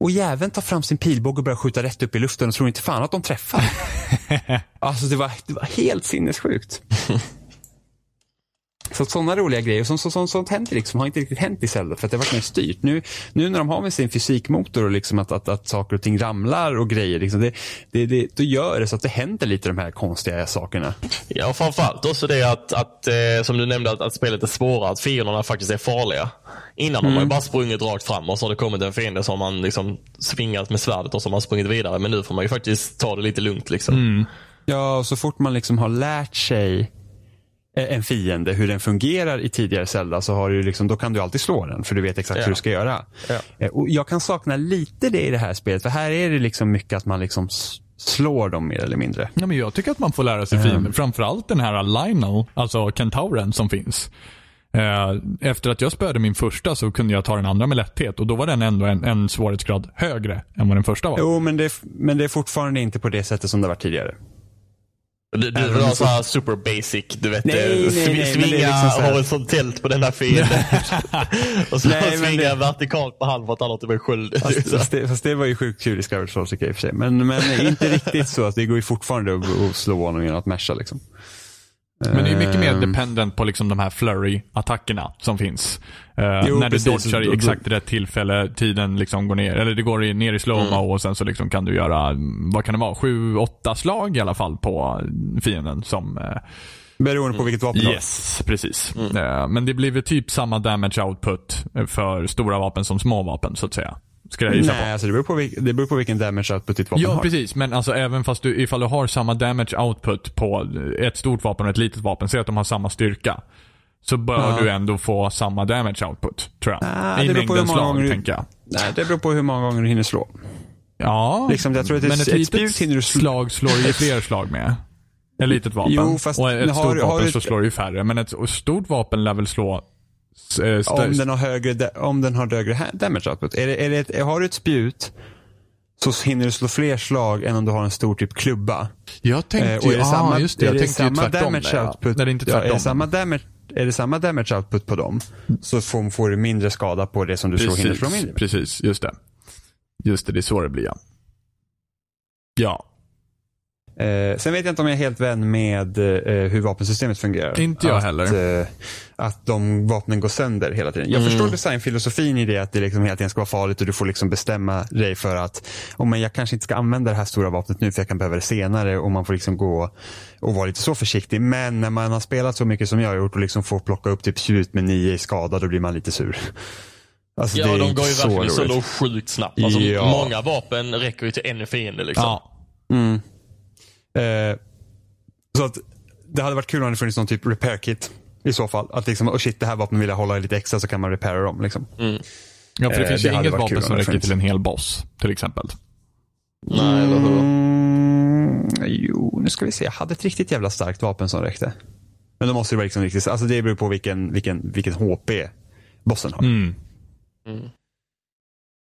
Och jäveln tar fram sin pilbåge och börjar skjuta rätt upp i luften och tror inte fan att de träffar. alltså det var, det var helt sinnessjukt. Så sådana roliga grejer, som, så, så, sånt händer liksom, har inte riktigt hänt i Zelda för att det har varit mer styrt. Nu, nu när de har med sin fysikmotor och liksom att, att, att saker och ting ramlar och grejer, liksom, det, det, det, då gör det så att det händer lite de här konstiga sakerna. Ja, och framförallt också det att, att eh, som du nämnde, att, att spelet är svårare, att fienderna faktiskt är farliga. Innan har man ju bara sprungit rakt fram och så har det kommit en fiende som man liksom svingat med svärdet och så har man sprungit vidare. Men nu får man ju faktiskt ta det lite lugnt liksom. Ja, och så fort man liksom har lärt sig en fiende, hur den fungerar i tidigare Zelda, så har du liksom, då kan du alltid slå den, för du vet exakt Ja. hur du ska göra. Ja. Eh, Och jag kan sakna lite det i det här spelet, för här är det liksom mycket att man liksom slår dem mer eller mindre. Ja, men jag tycker att man får lära sig fiender. Framförallt den här Lionel, alltså kentauren som finns. Eh, Efter att jag spöade min första så kunde jag ta den andra med lätthet och då var den ändå en, en svårighetsgrad högre än vad den första var. Jo, men det, men det är fortfarande inte på det sättet som det var tidigare. Du, du vill ha du så här super basic, du vet. Nej, eh, nej, nej, svinga liksom här- horisontellt på denna fienden. och så Nej, svinga det- vertikalt på halv för att han har typ en sköld. Fast, fast, det, fast det var ju sjukt kul i Skyward jag i och för sig. Men, men inte riktigt så. att Det går ju fortfarande att, att slå honom genom att masha liksom. Men det är mycket mer Ehm, dependent på liksom de här flurry-attackerna som finns. Eh, Jo, när du precis. dodgar i exakt rätt tillfälle, tiden liksom går ner. Eller det går ner i slowmo Mm. och sen så liksom kan du göra, mm, vad kan det vara, sju, åtta slag i alla fall på fienden som eh, Beroende på vilket vapen du har. Yes, precis. Eh, Men det blir väl typ samma damage output för stora vapen som små vapen så att säga. Ska jag gissa på. Nej, alltså det beror på, det beror på vilken damage output ditt vapen Ja, har. precis. Men alltså även fast du, ifall du har samma damage output på ett stort vapen och ett litet vapen, säg att de har samma styrka. Så bör Ja. du ändå få samma damage output, tror jag. Ah, I det beror på hur mängden många gånger slag, du- tänker jag. Nej, det beror på hur många gånger du hinner slå. Ja, Liksom, jag tror att ett- men ett, ett litet hinner du slå- slag slår ju fler slag med. Ett litet vapen. Jo, fast och ett har- stort har vapen du så slår det ju färre. Men ett stort vapen lär väl slå... eh, Om den har högre, om den har högre damage output. Är det, är det ett, har du ett spjut så hinner du slå fler slag än om du har en stor typ klubba. Jag tänkte Eh, och är det ja samma, just det, är jag det tänkte ju samma tvärtom damage där, ja. output, det är inte ja, är, tvärtom. det samma damage, är det samma damage output på dem så får, får du mindre skada på det som du slår, hinner slå Precis, mindre. precis, just det. Just det, det är så det blir ja. Ja, Eh, sen vet jag inte om jag är helt vän med eh, hur vapensystemet fungerar. Inte jag att, heller. Eh, att de vapnen går sönder hela tiden. Jag Mm. förstår designfilosofin i det, att det liksom hela tiden ska vara farligt och du får liksom bestämma dig för att oh, men jag kanske inte ska använda det här stora vapnet nu för jag kan behöva det senare och man får liksom gå och vara lite så försiktig. Men när man har spelat så mycket som jag har gjort och liksom får plocka upp typ tjut med nio i skada, då blir man lite sur. Alltså, det Ja, är de går ju så verkligen solo sjukt snabbt. Alltså, Ja. Många vapen räcker ju till en fiende liksom. ja. Mm. Eh, så att det hade varit kul om det funnits någon typ repair kit i så fall. Att liksom, oh shit det här vapnet vill jag hålla lite extra så kan man repaira dem. Liksom. ja för det Eh, finns ju inget vapen om som räcker till en hel boss, till exempel. Nej, eller hur? Mm, jo, nu ska vi se. Jag hade ett riktigt jävla starkt vapen som räckte. Men då måste det vara liksom riktigt, alltså det beror på vilken, vilken, vilken HP bossen har. Mm.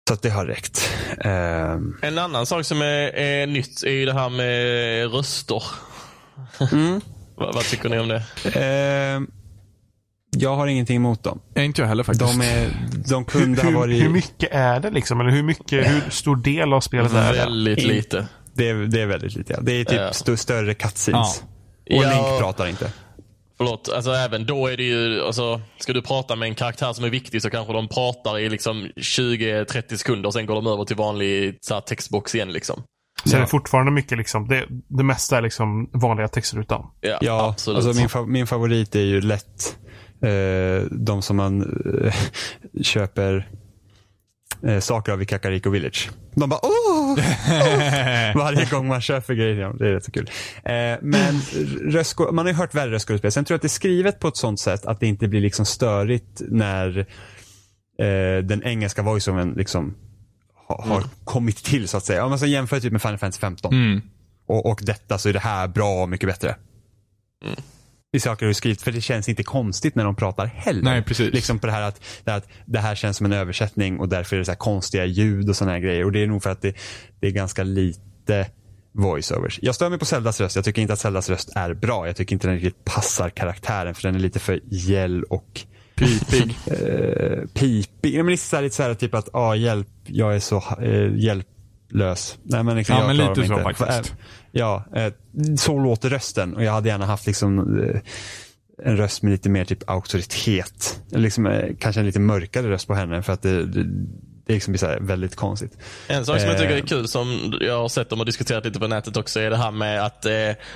Så att det har räckt. Ehm, En annan sak som är, är nytt är ju det här med röster. mm. vad, vad tycker ni om det? Ehm, jag har ingenting emot dem. Ja, inte jag heller faktiskt. De, är, de Hur, kunde ha hur, varit... hur mycket är det liksom? Eller hur mycket, hur stor del av spelet är det? Väldigt lite. Det är, det är väldigt lite. Ja. Det är typ Ja. st- större cutscenes. Ja. Och Ja. Link pratar inte. Förlåt, alltså även då är det ju, alltså, ska du prata med en karaktär som är viktig så kanske de pratar i liksom 20-30 sekunder och sen går de över till vanlig så här, textbox igen liksom. Så är Ja. det fortfarande mycket liksom, det, det mesta är liksom vanliga textrutan. Ja, Ja, absolut. alltså min, fa- min favorit är ju lätt eh, de som man eh, köper eh, saker av i Kakariko Village. De bara åh! åh!" Varje gång man köper grejer. Det är rätt så kul. Eh, men röstskå- man har ju hört värre röstskådespel. Sen tror jag att det är skrivet på ett sånt sätt att det inte blir liksom störigt när eh, den engelska voiceovern liksom ha, har kommit till så att säga. Om man ska jämföra typ med Final Fantasy 15 Mm. och, och detta så är det här bra och mycket bättre. I saker du skrivit, för det känns inte konstigt när de pratar heller. Nej, precis. Liksom på det här att, det här att det här känns som en översättning och därför är det så här konstiga ljud och sådana här grejer. Och det är nog för att det, det är ganska lite voiceovers. Jag stör mig på Zeldas röst. Jag tycker inte att Zeldas röst är bra. Jag tycker inte den riktigt passar karaktären för den är lite för gäll och Pipig. eh, pipig. Ja, men lite så här, lite så här typ att, ah, hjälp, jag är så eh, hjälplös. Nej, men liksom, Ja, jag men lite så inte. faktiskt. Eh, Ja, eh, så låter rösten och jag hade gärna haft liksom eh, en röst med lite mer typ auktoritet. Liksom, eh, kanske en lite mörkare röst på henne för att det, det, det liksom blir så här väldigt konstigt. En sak som jag tycker är Eh. kul som jag har sett dem och diskuterat lite på nätet också är det här med att eh,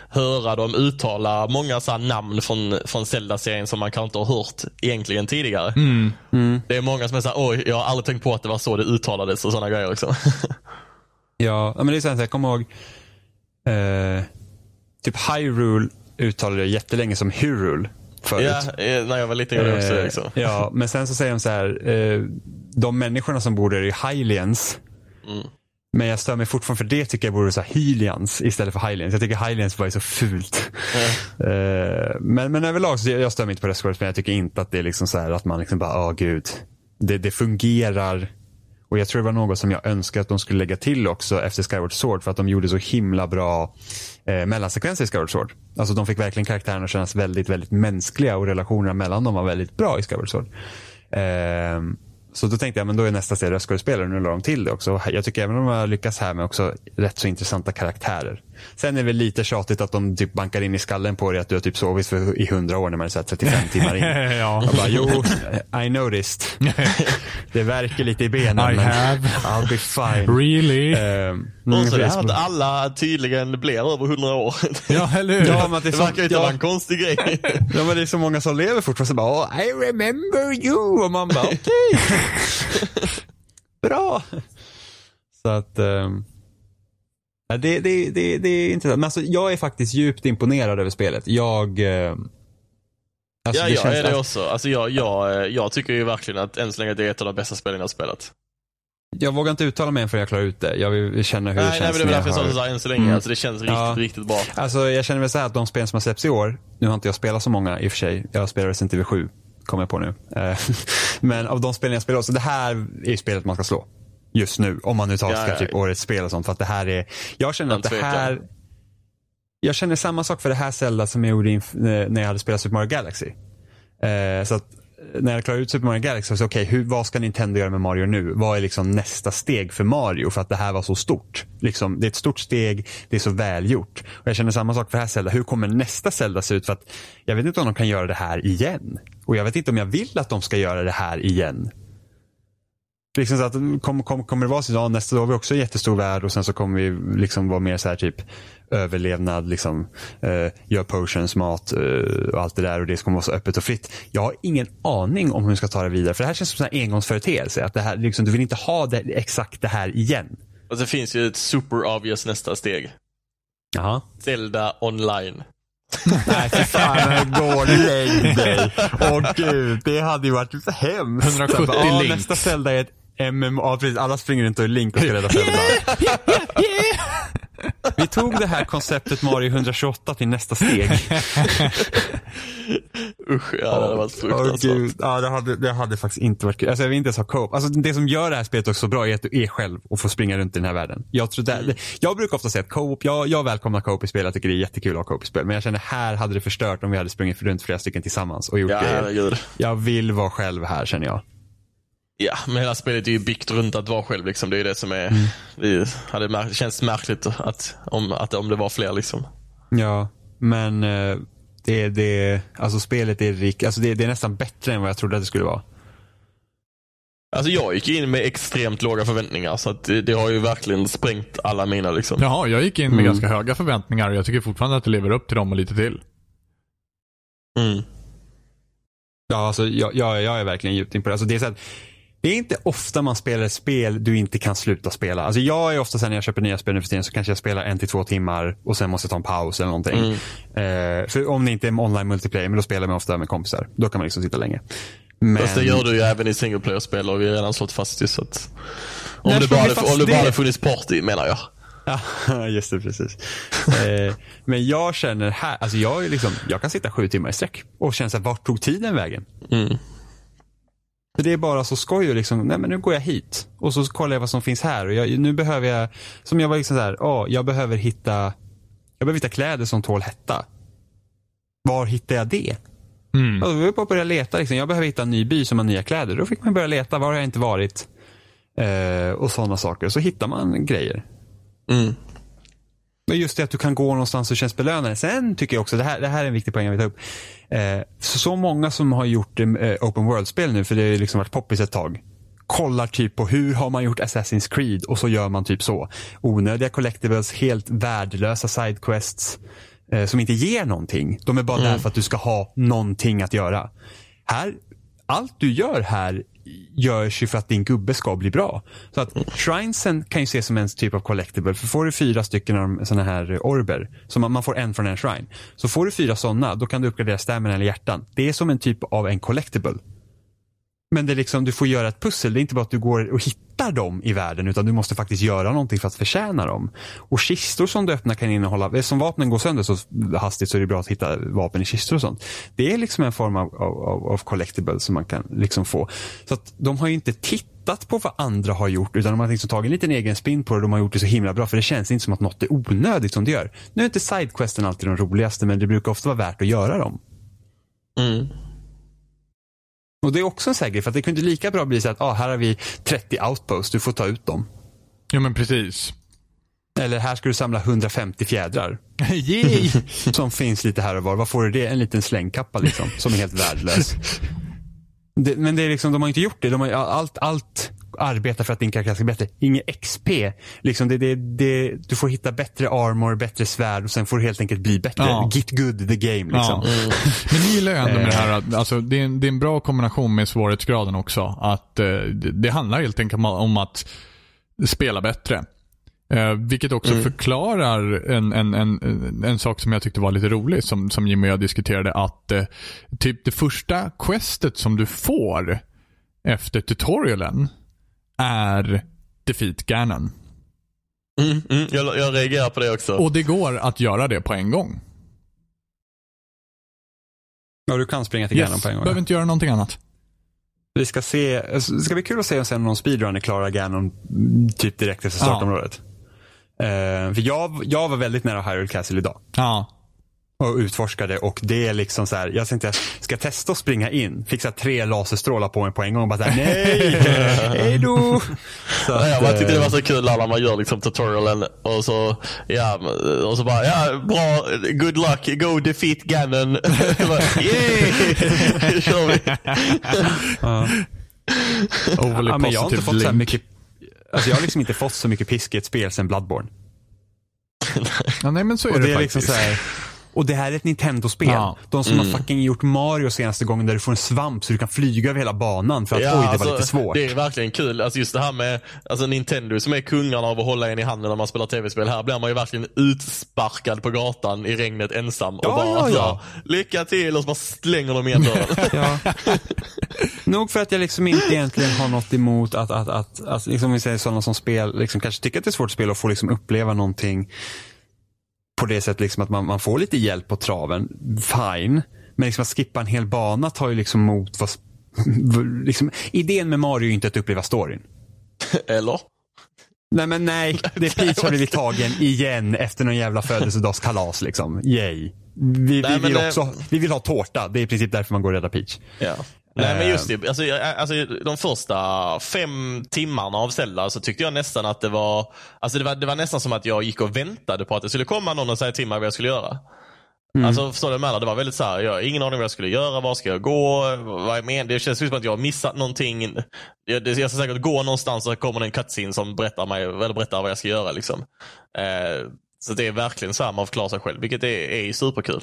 höra dem uttala många så här namn från, från Zelda-serien som man kanske inte har hört egentligen tidigare. Mm. Det är många som är såhär, oj jag har aldrig tänkt på att det var så det uttalades och sådana grejer liksom. Ja, men det är så här, jag kommer ihåg eh, typ Hyrule uttalade jag jättelänge som Hyrule förut. ja, eh, när jag var liten gjorde jag också Eh, liksom. Ja, men sen så säger de så här, eh, de människorna som bor där är ju Hylians. Mm. Men jag stör mig fortfarande för det tycker jag borde vara Hylians istället för Hylians. Jag tycker Hylians var ju så fult. Eh, men, men överlag så jag, jag stör mig inte på röstskådespel men jag tycker inte att det är liksom så här att man liksom bara, åh gud. Det, det fungerar och jag tror det var något som jag önskar att de skulle lägga till också efter Skyward Sword för att de gjorde så himla bra eh, mellansekvenser i Skyward Sword. Alltså de fick verkligen karaktärerna att kännas väldigt, väldigt mänskliga och relationerna mellan dem var väldigt bra i Skyward Sword. Eh, så då tänkte jag, men då är nästa steg röstskådespelare. Nu la de till det också. Jag tycker även de har lyckats här med också rätt så intressanta karaktärer. Sen är det väl lite tjatigt att de typ bankar in i skallen på dig att du har typ sovit för, i 100 år när man är så här 35 timmar in. ja. Jag bara, jo, I noticed. det verkar lite i benen, I men have. I'll be fine. Really? Ehm, Och så det precis. här att alla tydligen blir över 100 år. ja, eller hur? Ja, det, är Det verkar ju inte ja, vara en konstig grej. ja, men det är så många som lever fortfarande. Så bara, oh, I remember you. Och man bara, okej. Bra. Så att, ja, det, det, det, det är intressant. Men alltså, jag är faktiskt djupt imponerad över spelet. Jag, ehm, alltså, ja, det jag känns är det att- också. Alltså, jag, jag, jag tycker ju verkligen att än så länge det är ett av de bästa spelen jag har spelat. Jag vågar inte uttala mig än förrän jag klarar ut det. Jag vill känna hur det Nej, känns nej men det är jag sa har- så här än så länge. Mm. Alltså, det känns riktigt, Ja. riktigt bra. Alltså jag känner väl så här att de spel som har släppts i år, nu har inte jag spelat så många i och för sig. Jag spelar Resident Evil 7, kommer jag på nu. Eh, Men av de spelen jag spelar, så det här är ju spelet man ska slå. Just nu, om man nu tar Ja, ska ja, typ årets spel och sånt. För att det här är, jag känner att det här, jag känner samma sak för det här Zelda som jag gjorde eh, när jag hade spelat Super Mario Galaxy. Eh, så att när jag klarar ut Super Mario Galaxy, så okay, hur vad ska Nintendo göra med Mario nu? Vad är liksom nästa steg för Mario? För att det här var så stort. Liksom, det är ett stort steg, det är så välgjort. Och jag känner samma sak för det här Zelda. Hur kommer nästa Zelda se ut? För att jag vet inte om de kan göra det här igen. Och jag vet inte om jag vill att de ska göra det här igen. Liksom så att, kom, kom, kommer det vara så att ja, nästa år har vi också en jättestor värld och sen så kommer vi liksom vara mer så här typ överlevnad, liksom, eh, gör potions, mat eh, och allt det där och det kommer vara så öppet och fritt. Jag har ingen aning om hur vi ska ta det vidare för det här känns som en engångsföreteelse. Att det här, liksom, du vill inte ha det, exakt det här igen. Och det finns ju ett super obvious nästa steg. Jaha. Zelda online. Nej, fy fan, gå och lägg dig. Åh gud, det hade ju varit så hemskt. 170 Så bara. Nästa Zelda är ett MMO, ja, precis, alla springer runt och är Link och ska rädda Zelda. Vi tog det här konceptet Mario 128 till nästa steg. Usch, ja det hade varit fruktansvärt. gud, ja, det, hade, det hade faktiskt inte varit kul. Alltså, jag vill inte ens ha co-op. Alltså, det som gör det här spelet också så bra är att du är själv och får springa runt i den här världen. Jag, tror det, det, jag brukar ofta säga att co-op, jag, jag välkomnar co-op i spel. Jag tycker det är jättekul att ha co-op i spel. Men jag känner här hade det förstört om vi hade sprungit runt flera stycken tillsammans och gjort Ja, grejer. herregud. Jag vill vara själv här känner jag. Ja, men hela spelet är ju byggt runt att vara själv. Liksom. Det är ju det som är... Mm. Det hade det känns märkligt att, om, att, om det var fler. Liksom. Ja, men eh, det, det, alltså spelet är rik, alltså det, det är nästan bättre än vad jag trodde att det skulle vara. Alltså jag gick in med extremt låga förväntningar. Så att det, det har ju verkligen sprängt alla mina. Liksom. Jaha, jag gick in med Mm. ganska höga förväntningar och jag tycker fortfarande att det lever upp till dem och lite till. Mm. Ja, alltså jag, jag, jag är verkligen djupt imponerad. Alltså det, är så att, det är inte ofta man spelar ett spel du inte kan sluta spela. Alltså jag är ofta här när jag köper nya spel nu för tiden så kanske jag spelar en till två timmar och sen måste jag ta en paus eller någonting. Mm. Eh, för om det inte är online multiplayer, men då spelar man ofta med kompisar. Då kan man liksom sitta länge. Men... Fast det gör du ju även i single player-spel och vi har redan slått fast det. Så att, om, När det bara, hade- fast om det bara det? hade funnits party menar jag. Ja, just det, precis. eh, men jag känner här, alltså jag, är liksom, jag kan sitta sju timmar i sträck och känna så här, vart tog tiden vägen? Mm. Det är bara så skoj och liksom, nej men nu går jag hit och så kollar jag vad som finns här och jag, nu behöver jag, som jag var liksom så här, ja, jag behöver hitta, jag behöver hitta kläder som tål hetta. Var hittar jag det? Mm. Alltså, vi bara börja leta liksom. Jag behöver hitta en ny by som har nya kläder. Då fick man börja leta, var har jag inte varit? Eh, och sådana saker. Så hittar man grejer. Mm. Men just det att du kan gå någonstans och känns belönande. Sen tycker jag också, det här, det här är en viktig poäng jag vill ta upp. Eh, så, många som har gjort eh, open world-spel nu, för det har ju liksom varit poppis ett tag. Kollar typ på hur har man gjort Assassin's Creed och så gör man typ så. Onödiga collectibles, helt värdelösa sidequests eh, som inte ger någonting. De är bara där för att du ska ha någonting att göra. Här, allt du gör här görs ju för att din gubbe ska bli bra. Så att shrinesen kan ju ses som en typ av collectible. För får du fyra stycken av sådana här orber, så man, man får en från en shrine. Så får du fyra sådana, då kan du uppgradera stamina eller hjärtan. Det är som en typ av en collectible. Men det är liksom, du får göra ett pussel. Det är inte bara att du går och hittar dem i världen utan du måste faktiskt göra någonting för att förtjäna dem. Och kistor som du öppnar kan innehålla, eh, som vapnen går sönder så hastigt så är det bra att hitta vapen i kistor och sånt. Det är liksom en form av, av, av collectible som man kan liksom få. Så att de har ju inte tittat på vad andra har gjort utan de har liksom tagit en liten egen spin på det och de har gjort det så himla bra för det känns inte som att något är onödigt som det gör. Nu är inte sidequesten alltid de roligaste men det brukar ofta vara värt att göra dem. Mm. Och det är också en grej, för att det kunde lika bra bli så att ah, här har vi 30 outposts, du får ta ut dem. Ja men precis. Eller här ska du samla 150 fjädrar. Yay! Som finns lite här och var. Vad får du det? En liten slängkappa liksom, som är helt värdelös. Det, men det är liksom, de har inte gjort det. De har, allt, allt arbetar för att din karaktär ska bli bättre. Inget XP. Liksom det, det, det, du får hitta bättre armor, bättre svärd och sen får du helt enkelt bli bättre. Ja. Get good the game liksom. Ja. Men ni gillar ju ändå med det här att alltså, det, är en, det är en bra kombination med svårighetsgraden också. Att eh, det, det handlar helt enkelt om att spela bättre. Eh, vilket också förklarar en, en, en, en sak som jag tyckte var lite rolig, som, som Jimmy och jag diskuterade, att eh, typ det första questet som du får efter tutorialen är Defeat Ganon. Mm, mm, jag, jag reagerar på det också. Och det går att göra det på en gång. Ja, du kan springa till Ganon på en gång. Behöver inte göra någonting annat. Vi ska se, alltså, det ska bli kul att se om sen någon speedrunner klarar Ganon mm, typ direkt efter startområdet. Eh, för jag, jag var väldigt nära Hyrule Castle idag. Ja. Och utforskade och det är liksom så här, jag tänkte, ska jag testa att springa in? Här tre laserstrålar på mig på en gång och bara så här, nej, hej då. Så Ja, att, jag bara tyckte det eh, var så kul när man gör liksom tutorialen och så, ja, och så bara, ja, bra, good luck, go defeat Ganon. Yay! kör vi. Overly ja, men jag har inte fått så här mycket, alltså jag har liksom inte fått så mycket pisk i ett spel sen Bloodborne. Ja, nej men så är Och det, det är faktiskt. liksom så här, och det här är ett Nintendo-spel. Ja. De som har fucking gjort Mario senaste gången där du får en svamp så du kan flyga över hela banan för att oj, det var alltså, lite svårt. Det är verkligen kul. Alltså just det här med alltså Nintendo som är kungarna av att hålla en i handen när man spelar tv-spel. Här blir man ju verkligen utsparkad på gatan i regnet ensam. Ja, och bara, ja, ja. lycka till och så bara slänger de igen dörren. Ja. Nog för att jag liksom inte egentligen har något emot att, att, att, att liksom vi säger sådana som spel, liksom kanske tycker att det är svårt att spela och få liksom uppleva någonting på det sättet liksom att man, man får lite hjälp på traven. Fine. Men liksom att skippa en hel bana tar ju liksom mot vad, liksom, idén med Mario är ju inte att uppleva storyn. Eller? Nej men nej, det är Peach har blivit tagen igen efter någon jävla födelsedagskalas liksom. Yay. Vi, vi, Nej, men vill det- också, vi vill ha tårta, det är i princip därför man går och räddar Peach. Ja. Nej men just Eh. det, alltså, alltså, de första fem timmarna av Zelda så tyckte jag nästan att det var, alltså det var, det var nästan som att jag gick och väntade på att det skulle komma någon och säga till mig vad jag skulle göra. Alltså förstår du vad jag menar? Det var väldigt så här, jag har ingen aning vad jag skulle göra, var ska jag gå, vad jag menar. Det känns som att jag har missat någonting. Jag, jag ska säkert gå någonstans och så kommer det en cutscene som berättar, mig, eller berättar vad jag ska göra. Liksom. Eh, så det är verkligen så här man får klara sig själv, vilket är, är superkul.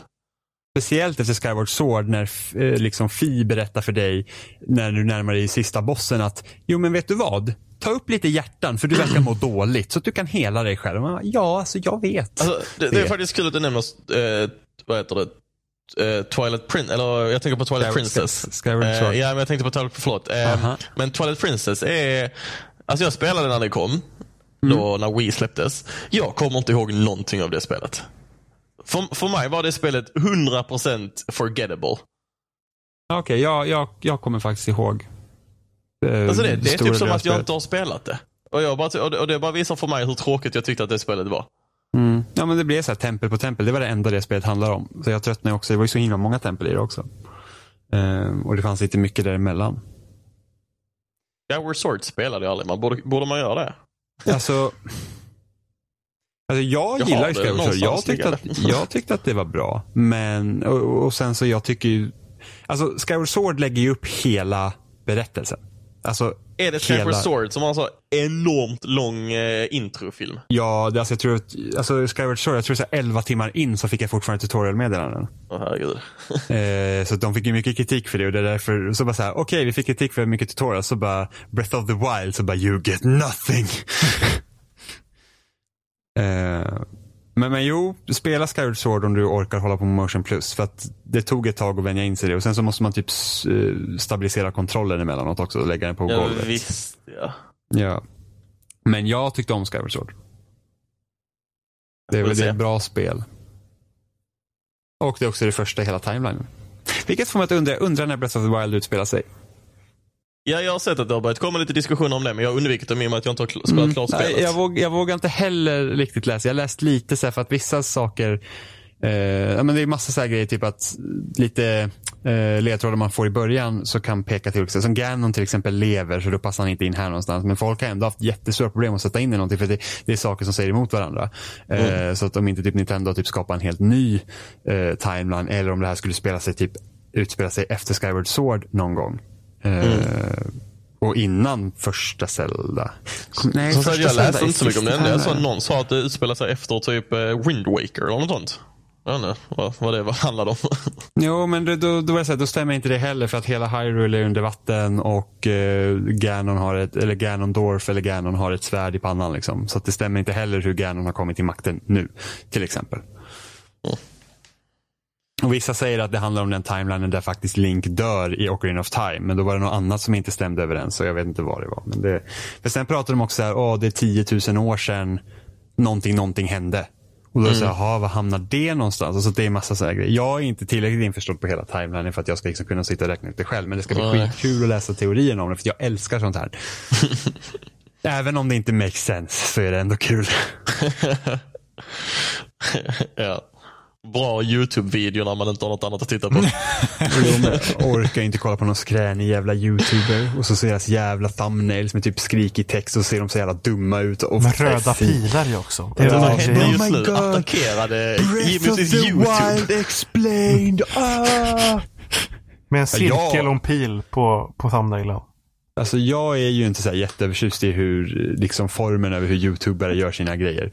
Speciellt efter Skyward Sword när eh, liksom Fi berättar för dig när du närmar dig sista bossen att jo men vet du vad? Ta upp lite hjärtan för du verkar må dåligt så att du kan hela dig själv. Bara, ja, alltså jag vet. Alltså, det, det är faktiskt kul att du nämner, eh, vad heter det, eh, Twilight Princess, eller jag tänker på Twilight Skyward- Princess. Skyward Eh, Sword. ja, men jag tänkte på Twilight, förlåt. Aha. men Twilight Princess är, alltså jag spelade när det kom, då när Wii släpptes. Jag kommer inte ihåg någonting av det spelet. För, för mig var det spelet 100% forgettable. Okej, jag, jag, jag kommer faktiskt ihåg. eh, Alltså det, det är stora typ som att jag spelet. inte har spelat det. Och, jag bara, och, det, och det bara visar för mig hur tråkigt jag tyckte att det spelet var. Mm. Ja men det blev så här tempel på tempel. Det var det enda det spelet handlar om. Så jag tröttnade också. Det var ju så himla många tempel i det också. Ehm, och det fanns lite mycket däremellan. Skyward Sword spelade jag aldrig, man borde, borde man göra det? Alltså, alltså jag, gillar ju Skyward. Jag tyckte, att, jag tyckte att det var bra. Men, och, och sen så jag tycker ju, alltså Skyward Sword lägger ju upp hela berättelsen. Alltså, Är det Skyward hela- Sword som har en så enormt lång eh, introfilm? Ja, det, alltså jag tror att, alltså Skyward Sword, jag tror så här 11 timmar in så fick jag fortfarande tutorialmeddelanden. Åh herregud. Eh, så de fick ju mycket kritik för det och det är därför, så bara såhär, okej vi fick kritik för mycket tutorial, så bara Breath of the Wild, så bara you get nothing. eh, Men, men jo, spela Skyward Sword om du orkar hålla på med motion plus. För att det tog ett tag att vänja in sig i det. Och sen så måste man typ eh, stabilisera kontrollen emellanåt också och lägga den på Ja, golvet. visst ja. Ja. Men jag tyckte om Skyward Sword. Det är väl se. ett bra spel. Och det är också det första i hela timelinen. Vilket får mig att undra, undra när Breath of the Wild utspelar sig. Ja, jag har sett att det har börjat komma lite diskussioner om det, men jag har undvikit dem i och med att jag inte har spelat klart spelet. Nej, jag, våg, jag vågar inte heller riktigt läsa. Jag har läst lite så här för att vissa saker, ja, men det är massa så grejer, typ att lite eh, ledtrådar man får i början så kan peka till, som Ganon till exempel lever så då passar han inte in här någonstans. Men folk har ändå haft jättestora problem att sätta in i någonting för det, det är saker som säger emot varandra. Eh, så att om inte typ Nintendo typ skapar en helt ny timeline eller om det här skulle spela sig typ utspela sig efter Skyward Sword någon gång. Eh, Och innan första Zelda. Nej, sagt, första jag Zelda läste är inte så mycket om det. enda Jag såg timeline. någon sa att det utspelar sig efter typ eh, Wind Waker eller något sånt. Jag vet inte vad, vad det var- handlade om. Jo, men då, då, då, så här, då stämmer inte det heller för att hela Hyrule är under vatten och eh, Ganon har ett, eller Ganondorf eller Ganon har ett svärd i pannan liksom. Så att det stämmer inte heller hur Ganon har kommit till makten nu, till exempel. Mm. Och vissa säger att det handlar om den timelinen där faktiskt Link dör i Ocarina of Time. Men då var det något annat som inte stämde överens så jag vet inte vad det var. Men det, för sen pratar de också så här, åh det är 10 000 år sedan någonting, någonting hände. Och då det så här, jaha, var hamnar det någonstans? Alltså det är massa så grejer. Jag är inte tillräckligt införstådd på hela timelinen för att jag ska liksom kunna sitta och räkna ut det själv. Men det ska bli skitkul att läsa teorierna om det för jag älskar sånt här. Även om det inte makes sense så är det ändå kul. ja. Bra YouTube-video när man inte har något annat att titta på. Jag orkar inte kolla på någon skränig jävla youtuber och så ser deras jävla thumbnails med typ skrikig text och så ser de så jävla dumma ut. Och Med röda pilar ju också. Det är Det väl som också- hände Oh just my nu God. attackerade Breath Jimmys of the YouTube. Wild explained. Ah! Med en cirkel Ja. och en pil på, på thumbnailen. Alltså jag är ju inte så här jätteövertjust i hur, liksom formen över hur youtubare gör sina grejer.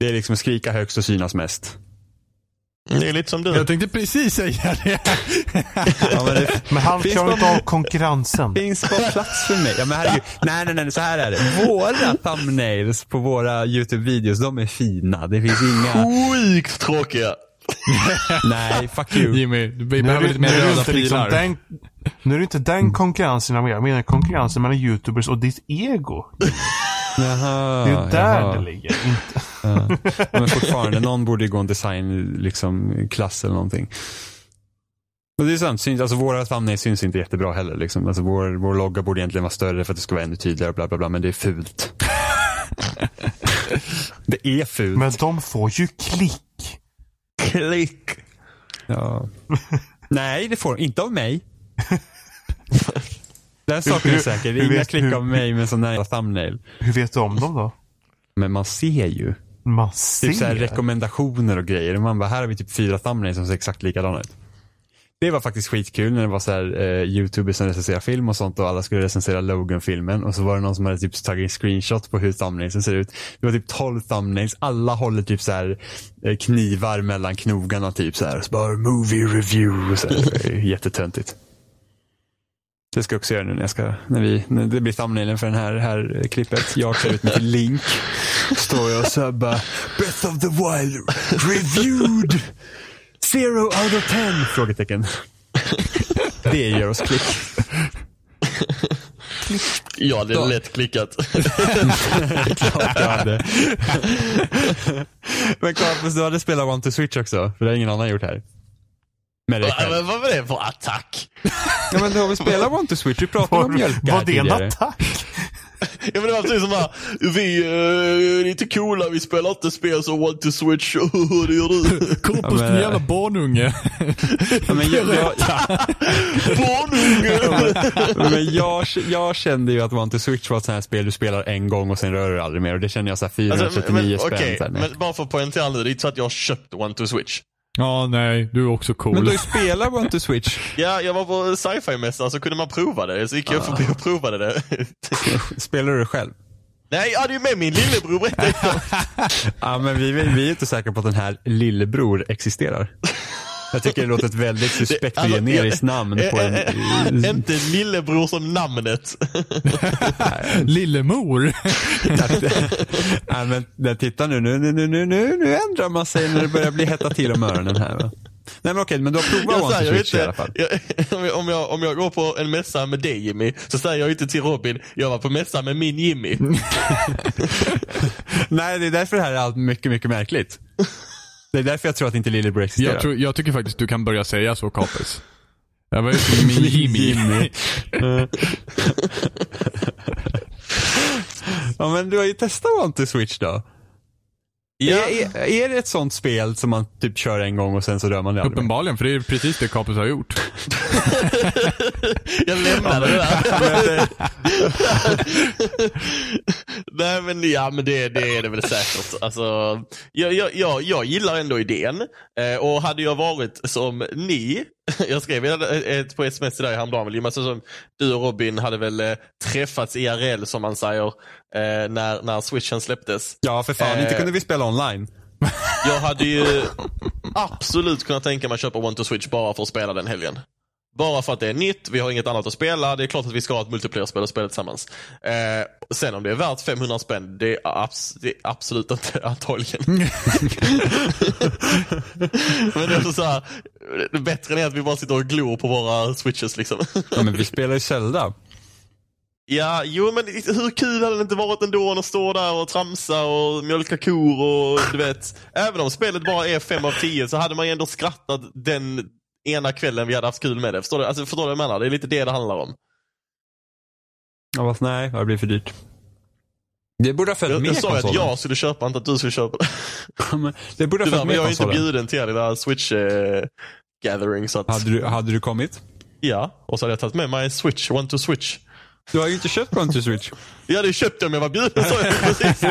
Det är liksom skrika högst och synas mest. Det är lite som du. Jag tänkte precis säga det. Ja, men det Men han klarar inte av konkurrensen. finns bara plats för mig. Ja, men herregud. Nej, nej, nej, så här är det. Våra thumbnails på våra YouTube-videos, de är fina. Det finns inga... Sjukt tråkiga. Nej, fuck you. Jimmy, vi behöver lite nu mer röda inte liksom pilar. den, nu är det inte den konkurrensen jag menar. Jag menar konkurrensen mellan YouTubers och ditt ego. Jaha, Det är ju där jaha. det ligger. Inte. Ja. Men fortfarande, någon borde ju gå en design, liksom, klass eller någonting. Och det är sant, syns, alltså våra thumbnails syns inte jättebra heller. Liksom. Alltså vår, vår logga borde egentligen vara större för att det ska vara ännu tydligare, bla bla bla, men det är fult. det är fult. Men de får ju klick. Klick. Ja. Nej, det får inte av mig. Den saken är säker. Inga klick av mig med sån här thumbnail. Hur vet du om dem då? Men man ser ju. Man ser. Typ så här rekommendationer och grejer. Man bara, här har vi typ fyra thumbnails som ser exakt likadana ut. Det var faktiskt skitkul när det var så här eh, youtubers som recenserar film och sånt och alla skulle recensera Logan-filmen och så var det någon som hade typ tagit en screenshot på hur thumbnailsen ser ut. Det var typ 12 thumbnails, alla håller typ så här eh, knivar mellan knogarna typ så här. Så bara movie review och så här. Jättetöntigt. Det ska jag också göra nu när jag ska, när vi, när det blir thumbnailen för den här, här klippet. Jag klär ut mig till Link. Står jag och så bara, Breath of the Wild reviewed. Zero out of ten? Frågetecken. Det ger oss klick. Ja, det är lätt klickat. Klart jag hade. Men Carpus, du hade spelat One to Switch också? För det har ingen annan gjort här. Med dig Ja, själv. Men vad var det för attack? Ja men du har väl spelat One to Switch? Vi pratade om Var, mjölkar var det en tidigare. attack? Ja men det var precis som här, vi eh, är lite coola, vi spelar inte spel som One to Switch, det gör du. Korpus, Ja, men- din jävla barnunge. Ja, men jag, jag, Barnunge! men jag, jag kände ju att One to Switch var ett sånt här spel du spelar en gång och sen rör du aldrig mer. Och det känner jag så här 439 Alltså, men, spänn. okej, nej. men bara för att poängtera nu, det är inte så att jag har köpt One to Switch. Ja, nej, du är också cool. Men du spelat One to Switch. Ja, jag var på sci-fi-mässan så kunde man prova det, så gick jag förbi och provade det. Spelar du det själv? Nej, jag hade ju med min lillebror berättade jag. Ja, men vi, vi är inte säkra på att den här lillebror existerar. Jag tycker det låter ett väldigt suspekt och Alltså, generiskt namn på en... Ä- Inte lillebror som namnet. Lillemor. Nej men titta nu, nu, nu, nu, nu, nu, ändrar man sig när det börjar bli hetta till om öronen här va. Nej men okej, men du har provat Jag One to Switch i alla fall. jag, om, jag, om jag går på en mässa med dig Jimmy, så säger jag inte till Robin, jag var på mässa med min Jimmy. Nej, det är därför det här är allt mycket, mycket märkligt. Det är därför jag tror att inte Lillebror existerar. Jag, tror, jag tycker faktiskt du kan börja säga så, Kapis. Jag var med min Jimmy. Ja men du har ju testat One to Switch då. Ja. Är, är, är det ett sånt spel som man typ kör en gång och sen så rör man det aldrig? Uppenbarligen, för det är precis det Kapis har gjort. Jag lämnade det där. Nej men ja men det, det är det väl säkert. Alltså, jag, jag, jag, jag gillar ändå idén. Eh, och hade jag varit som ni, jag skrev ett, på sms till dig häromdagen, men alltså, som du och Robin hade väl eh, träffats IRL som man säger, eh, när, när switchen släpptes. Ja för fan, inte Eh. kunde vi spela online. Jag hade ju absolut kunnat tänka mig att köpa One to Switch bara för att spela den helgen. Bara för att det är nytt, vi har inget annat att spela. Det är klart att vi ska ha ett multiplayer-spel och spela tillsammans. Eh, sen om det är värt 500 spänn, det är, abs- det är absolut inte antagligen. Men det är så här, det bättre än att vi bara sitter och glor på våra switches liksom. Ja men vi spelar ju Zelda. Ja, jo men hur kul hade det inte varit ändå att stå där och tramsa och mjölka kor och du vet. Även om spelet bara är 5 av 10 så hade man ju ändå skrattat den ena kvällen vi hade haft kul med det. Förstår du, alltså, förstår du vad jag menar? Det är lite det det handlar om. Ja fast nej, det blir för dyrt. Det borde ha följt Jag, med jag sa ju att konsolen. jag skulle köpa, inte att du skulle köpa det. Borde ha följt med jag är inte konsolen. bjuden till där switch eh, gathering så att, Hade du, hade du kommit? ja. Och så hade jag tagit med mig switch, one to switch. Du har ju inte köpt One to Switch. Jag hade köpt det om jag var bjuden sa jag precis.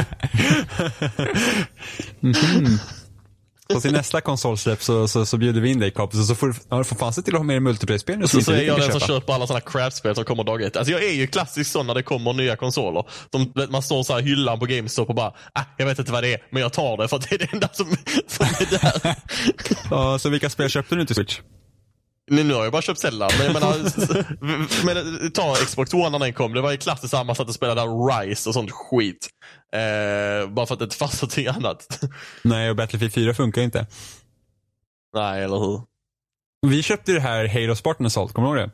På sin nästa konsolsläpp så, så, så bjuder vi in dig och så får du ja, får fan se till att ha med dig multiplayer-spel nu Så, så är jag den som köper alla sådana craftspel som kommer dag ett. Alltså jag är ju klassisk sån när det kommer nya konsoler. De, man står så här hyllan på GameStop och bara, ah, jag vet inte vad det är, men jag tar det för att det är det enda som, som är där. Ja, så vilka spel köpte du till Switch? Nu, nu har jag bara köpt Zelda, men jag menar, men, ta Xbox One när den kom. Det var ju klassiskt att man satt och spelade Rise och sånt skit. Eh, bara för att det inte fanns någonting annat. Nej, och Battlefield 4 funkar inte. Nej, eller hur? Vi köpte ju det här Halo Spartan Assault, kommer du ihåg det?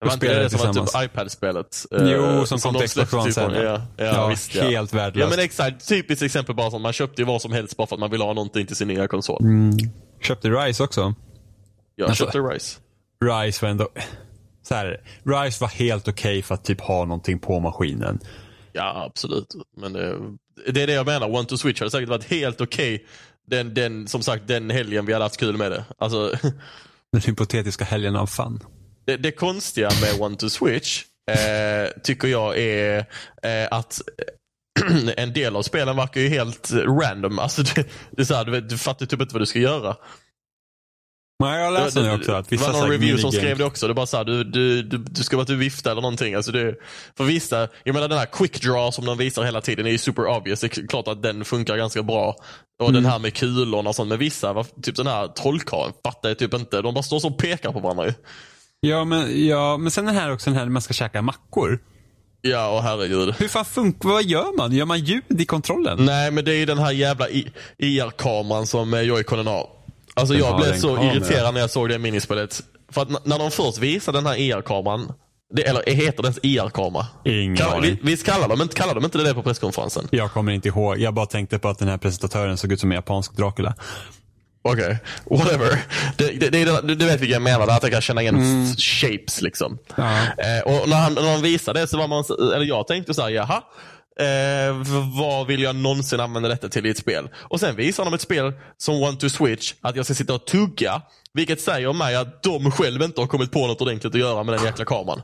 Det var inte spelade det som var typ iPad-spelet? Jo, som kom de till Xbox One typ sen. Ja, ja, Ja, visst ja. helt Ja värdelöst. men exakt, typiskt exempel bara som man köpte ju vad som helst bara för att man ville ha någonting till sin nya konsol. Mm. Köpte Rise också. Jag Alltså- köpte Rise. Rise var ändå... Så här, Rise var helt okej för att typ ha någonting på maskinen. Ja absolut. Men det, det är det jag menar, One to Switch hade säkert varit helt okej den, den, som sagt den helgen vi hade haft kul med det. Alltså, Den hypotetiska helgen av fun. det, det konstiga med One to Switch eh, tycker jag är eh, att en del av spelen verkar ju helt random. Alltså det, det är så här, du, vet, du fattar typ inte vad du ska göra. Nej, jag läste det, också att det vissa var någon review som skrev det också. Det bara så här, du, du, du, du ska bara typ vifta eller någonting. Alltså det, för vissa, jag menar den här quick draw som de visar hela tiden är ju super obvious. Det är klart att den funkar ganska bra. Och Mm. den här med kulorna och sånt. Men vissa, typ den här trollkarlen, fattar jag typ inte. De bara står så och pekar på varandra ju. Ja men, ja, men sen den här också, den här man ska käka mackor. Ja, och herregud. Hur fan funkar, vad gör man? Gör man ljud i kontrollen? Nej, men det är ju den här jävla IR-kameran som eh, Joy-Conen har. Alltså Den jag blev så kamera. irriterad när jag såg det minispelet. För att när de först visade den här IR-kameran, det, eller heter den IR-kamera? Ingen Kallar, aning. vi- Visst kallar de, kallar de inte det på presskonferensen? Jag kommer inte ihåg. Jag bara tänkte på att den här presentatören såg ut som en japansk Dracula. Okej, whatever. Det, det, det, är den- du, vet vilka jag menar, att jag kan känna igen f- shapes liksom. Ja. Eh, och när han, när han visade det så var man, eller jag tänkte så här, jaha. Eh, vad vill jag någonsin använda detta till i ett spel? Och sen visar de ett spel som One to Switch, att jag ska sitta och tugga. Vilket säger mig att de själv inte har kommit på något ordentligt att göra med den jäkla kameran.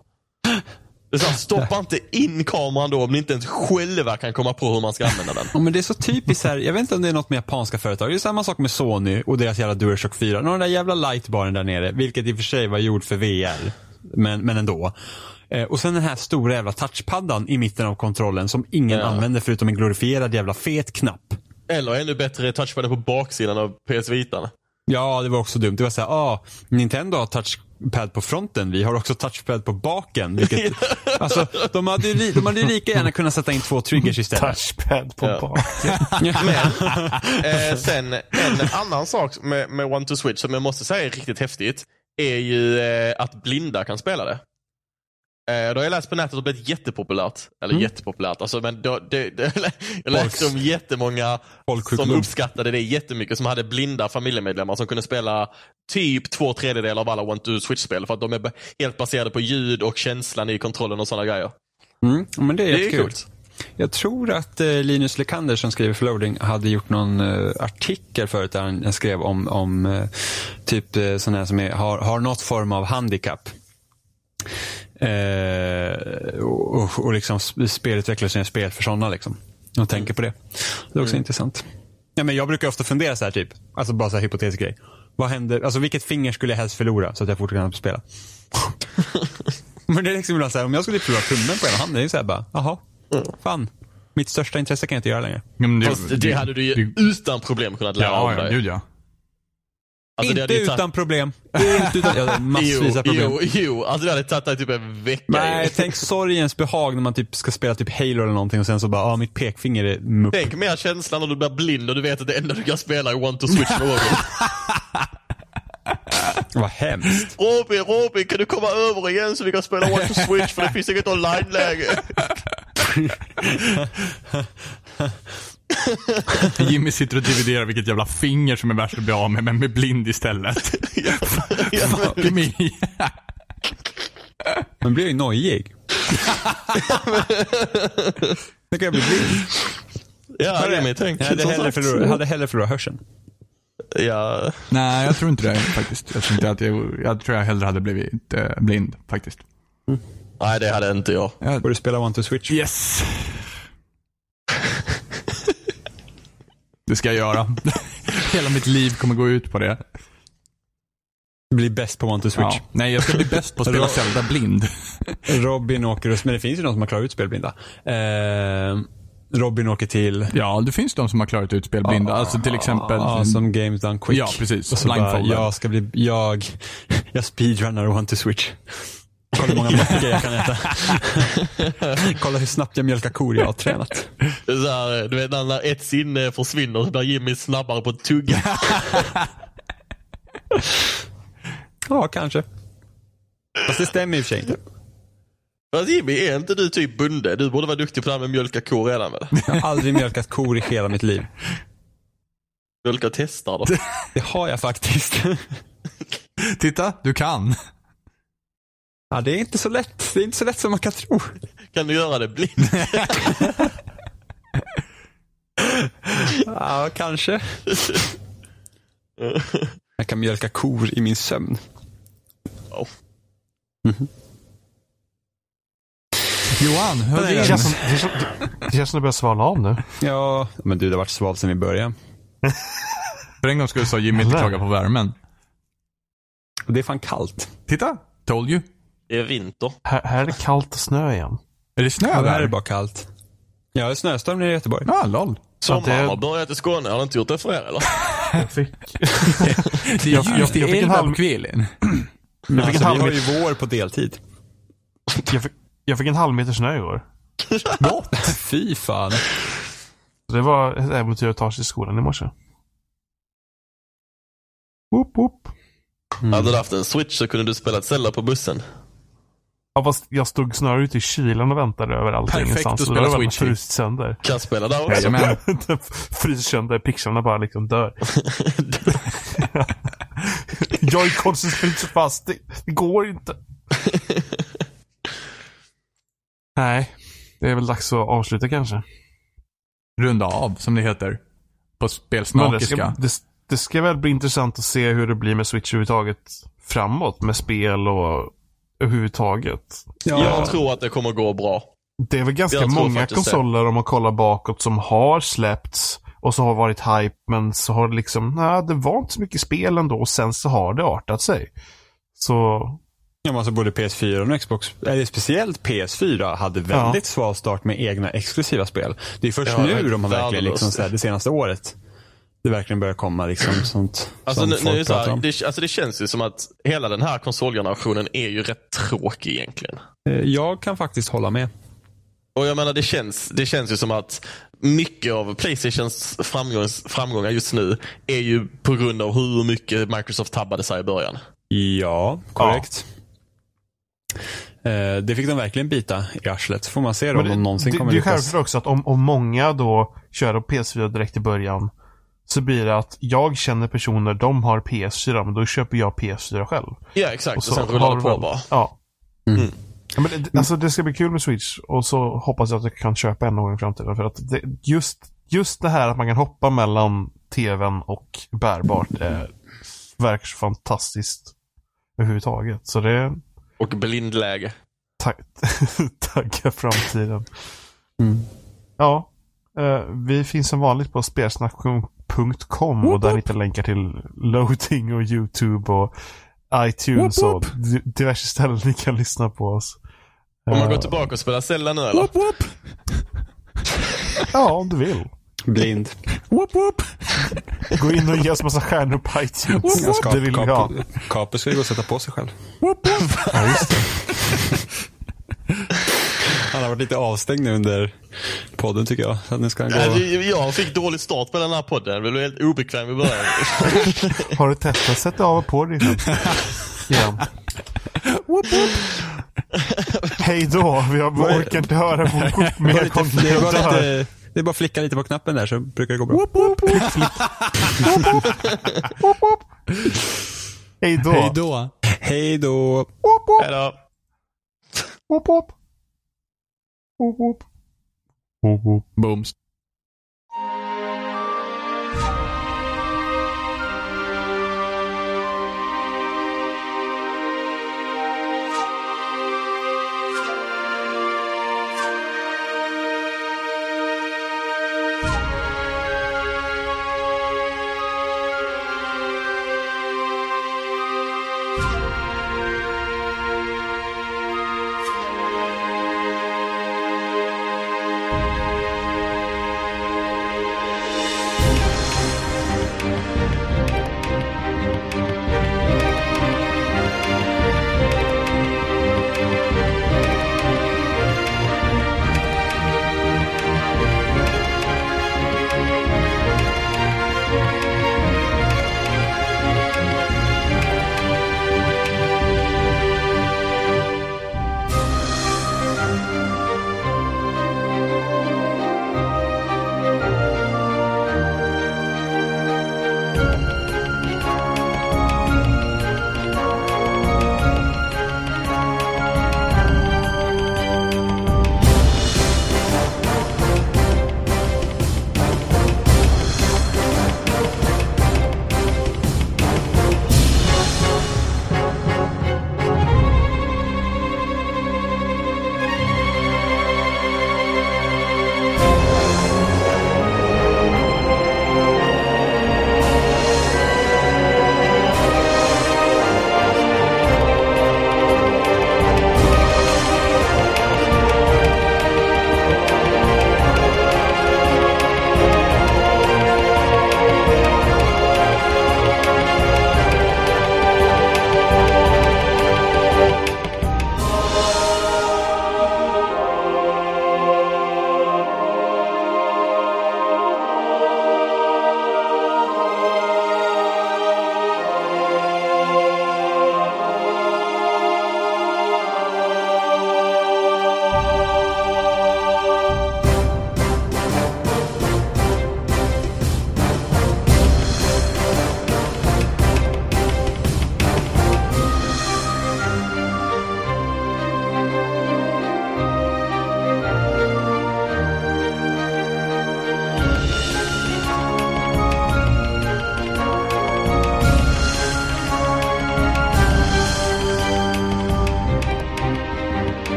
Det är så här, stoppa inte in kameran då om ni inte ens själva kan komma på hur man ska använda den. Ja, men det är så typiskt här, jag vet inte om det är något med japanska företag. Det är samma sak med Sony och deras jävla DualShock 4. Den där jävla lightbaren där nere, vilket i och för sig var gjord för VR. Men, men ändå. Eh, och sen den här stora jävla touchpaddan i mitten av kontrollen som ingen Ja. använder förutom en glorifierad jävla fet knapp. Eller ännu bättre touchpaden på baksidan av PS Vitan. Ja, det var också dumt. Det var så här, ah, Nintendo har touchpad på fronten, vi har också touchpad på baken. Vilket, alltså, de hade ju li- de hade ju lika gärna kunnat sätta in två triggers istället. Touchpad på Ja. baken. Eh, sen en annan sak med, med One to Switch som jag måste säga är riktigt häftigt. Är ju eh, att blinda kan spela det. Eh, då har jag läst på nätet det blivit jättepopulärt. Eller jättepopulärt. Alltså, men då, det, det, jag läste om jättemånga som uppskattade det jättemycket. Som hade blinda familjemedlemmar som kunde spela typ två tredjedelar av alla One to Switch-spel. För att de är helt baserade på ljud och känslan i kontrollen och sådana grejer. Mm, men det är, Det är coolt. Jag tror att eh, Linus Lekander som skriver för Loading hade gjort någon eh, artikel förut där han skrev om, om eh, typ eh, sådana som är, har, har något form av handikapp. Eh, och, och, liksom sp- spelutvecklare som gör spel för sådana liksom. Och tänker på det. Det är också intressant. Ja, men jag brukar ofta fundera så här typ, alltså bara så här hypotetisk grej. Vad händer, alltså vilket finger skulle jag helst förlora så att jag fortfarande kan spela? men det är liksom så här, om jag skulle förlora tummen på ena handen, det är så här bara, jaha, fan. Mitt största intresse kan jag inte göra längre. Ja, men Fast det, hade du ju det- utan problem kunnat lära Ja, av ja, dig. gud ja. Alltså, inte utan problem. Inte utan, ja, är massvis av problem. Jo, jo, alltså det hade tagit dig typ en vecka. Nej, tänk sorgens behag när man typ ska spela typ Halo eller någonting och sen så bara, ah, mitt pekfinger är mupp. Tänk mer känslan när du blir blind och du vet att det enda du kan spela är One to Switch Robin. Vad hemskt. Robin, Robin, kan du komma över igen så vi kan spela One to Switch för det finns inget online-läge. Jimmy sitter och dividerar vilket jävla finger som är värst att bli av med, men med blind istället. Fuck me. Man blir ju nojig. Nu kan jag bli blind. Ja, det är mitt tänk. Jag hade hellre förlorat, hade hellre förlorat hörseln. Ja, Nej, jag tror inte det faktiskt. Jag tror, inte att jag, jag, tror jag hellre hade blivit eh, blind faktiskt. nej det hade inte jag. Jag, Borde spela One to Switch. yes. Det ska jag göra. Hela mitt liv kommer gå ut på det. Bli bäst på One to Switch. Ja. Nej, jag ska bli bäst på att spela Zelda blind. Robin åker, och- men det finns ju de som har klarat ut spelblinda. Eh, Robin åker till Ja, det finns de som har klarat ut spel blinda. Alltså till exempel... Ja, som Games Done Quick. Ja, precis. Och så bara, jag ska bli, jag, jag speedrunnar One to Switch. Kolla hur många mattor jag kan äta. Kolla hur snabbt jag mjölkar kor jag har tränat. Det är Så här, du vet när ett sinne försvinner så blir Jimmy snabbare på att tugga. Ja, kanske. Fast det stämmer i och för sig inte. Fast Jimmy, är inte du typ bunde? Du borde vara duktig på det här med mjölka kor redan väl? Jag har aldrig mjölkat kor i hela mitt liv. Mjölka testar då. Det har jag faktiskt. Titta, du kan. Ja, det är inte så lätt. Det är inte så lätt som man kan tro. Kan du göra det blind? Ja, kanske. Jag kan mjölka kor i min sömn. Ja. Johan, hör Det känns som det känns, det känns som det börjar svalna av nu. Ja, men du, det har varit svalt sedan vi började. För en gång skulle sa Jimmy inte klaga på värmen. Och det är fan kallt. Titta, told you. Det är vinter. Här, här är det kallt och snö igen. Är det snö Ja, det här där? är bara kallt. Ja, det är snöstorm nere i Göteborg. Ja, lol. Sommaren det- har börjat i Skåne. Har det inte gjort det för er eller? Jag fick, Det är Jag- jag- ljust i jag fick en halv- kvällen. Fick en alltså, vi halv- har ju vår på deltid. jag, fick, jag fick en halv meter snö igår. Fy fan. Det var ett äventyr att ta sig till skolan i morse. Hade du haft en switch så kunde du spela Zelda på bussen. Ja, fast jag stod snarare ute i kylan och väntade över allting Perfekt ingenstans. att Så spela Switch sönder. Kan jag spela där också? Jajamän. fryser sönder, pixlarna bara liksom dör. Joy-Consen fryser fast. Det, det går inte. Nej, det är väl dags att avsluta kanske. Runda av, som det heter. På Men det, ska, spelsnakiska. det, det ska väl bli intressant att se hur det blir med Switch överhuvudtaget framåt med spel och överhuvudtaget. Jag tror att det kommer gå bra. Det är väl ganska många det. konsoler om man kollar bakåt som har släppts och så har varit hype men så har det liksom, nej det var inte så mycket spel ändå och sen så har det artat sig. Så, Ja, men alltså både PS4 och Xbox, eller speciellt PS4, hade väldigt sval start med egna exklusiva spel. Det är först Ja, nu de har verkligen liksom så här, det senaste året det verkligen börjar komma liksom sånt Alltså, nu, nu det, så här, det, alltså det känns ju som att hela den här konsolgenerationen är ju rätt tråkig egentligen. Eh, Jag kan faktiskt hålla med. Och jag menar det känns, det känns ju som att mycket av Playstations framgångs, framgångar just nu är ju på grund av hur mycket Microsoft tabbade sig i början. Ja, korrekt. Eh, Det fick de verkligen bita i arslet. Får man se då om Men de någonsin det, kommer det är lyckas. självklart också att om, om många då kör på PS4 direkt i början så blir det att jag känner personer, de har PS4, men då köper jag PS4 själv. Ja exakt, och, så sen har rullar det på bara. Ja. Mm. Ja, men det, alltså det ska bli kul med Switch och så hoppas jag att jag kan köpa en någon gång i framtiden. För att det, just, just det här att man kan hoppa mellan tvn och bärbart är, verkar så fantastiskt överhuvudtaget. Så det Och blindläge. ta- taggar framtiden. Mm. Ja, eh, vi finns som vanligt på spelsnack.com och där hittar länkar till loading och YouTube och iTunes Woop, och di- diverse ställen ni kan lyssna på oss. Om man Eh, går tillbaka och spelar Zelda nu eller? Whoop, whoop. Ja, om du vill. Blind. Whoop, whoop. Gå in och ge oss massa stjärnor på iTunes. Jag ska, det vill vi ha. Kape, ska ju gå och sätta på sig själv. Whoop, whoop. Ja. Han har varit lite avstängd nu under podden tycker jag. Så nu ska han gå... Jag fick dålig start på den här podden. Jag blev helt obekväm i början. Har du testat att sätta av och på dig. Hej då, vi orkar inte höra på mer lite, gånger. det, är bara att flicka lite på knappen där så brukar det gå bra. Hej då. Hej då. Hej då! Whoop, whoop, Hejdå.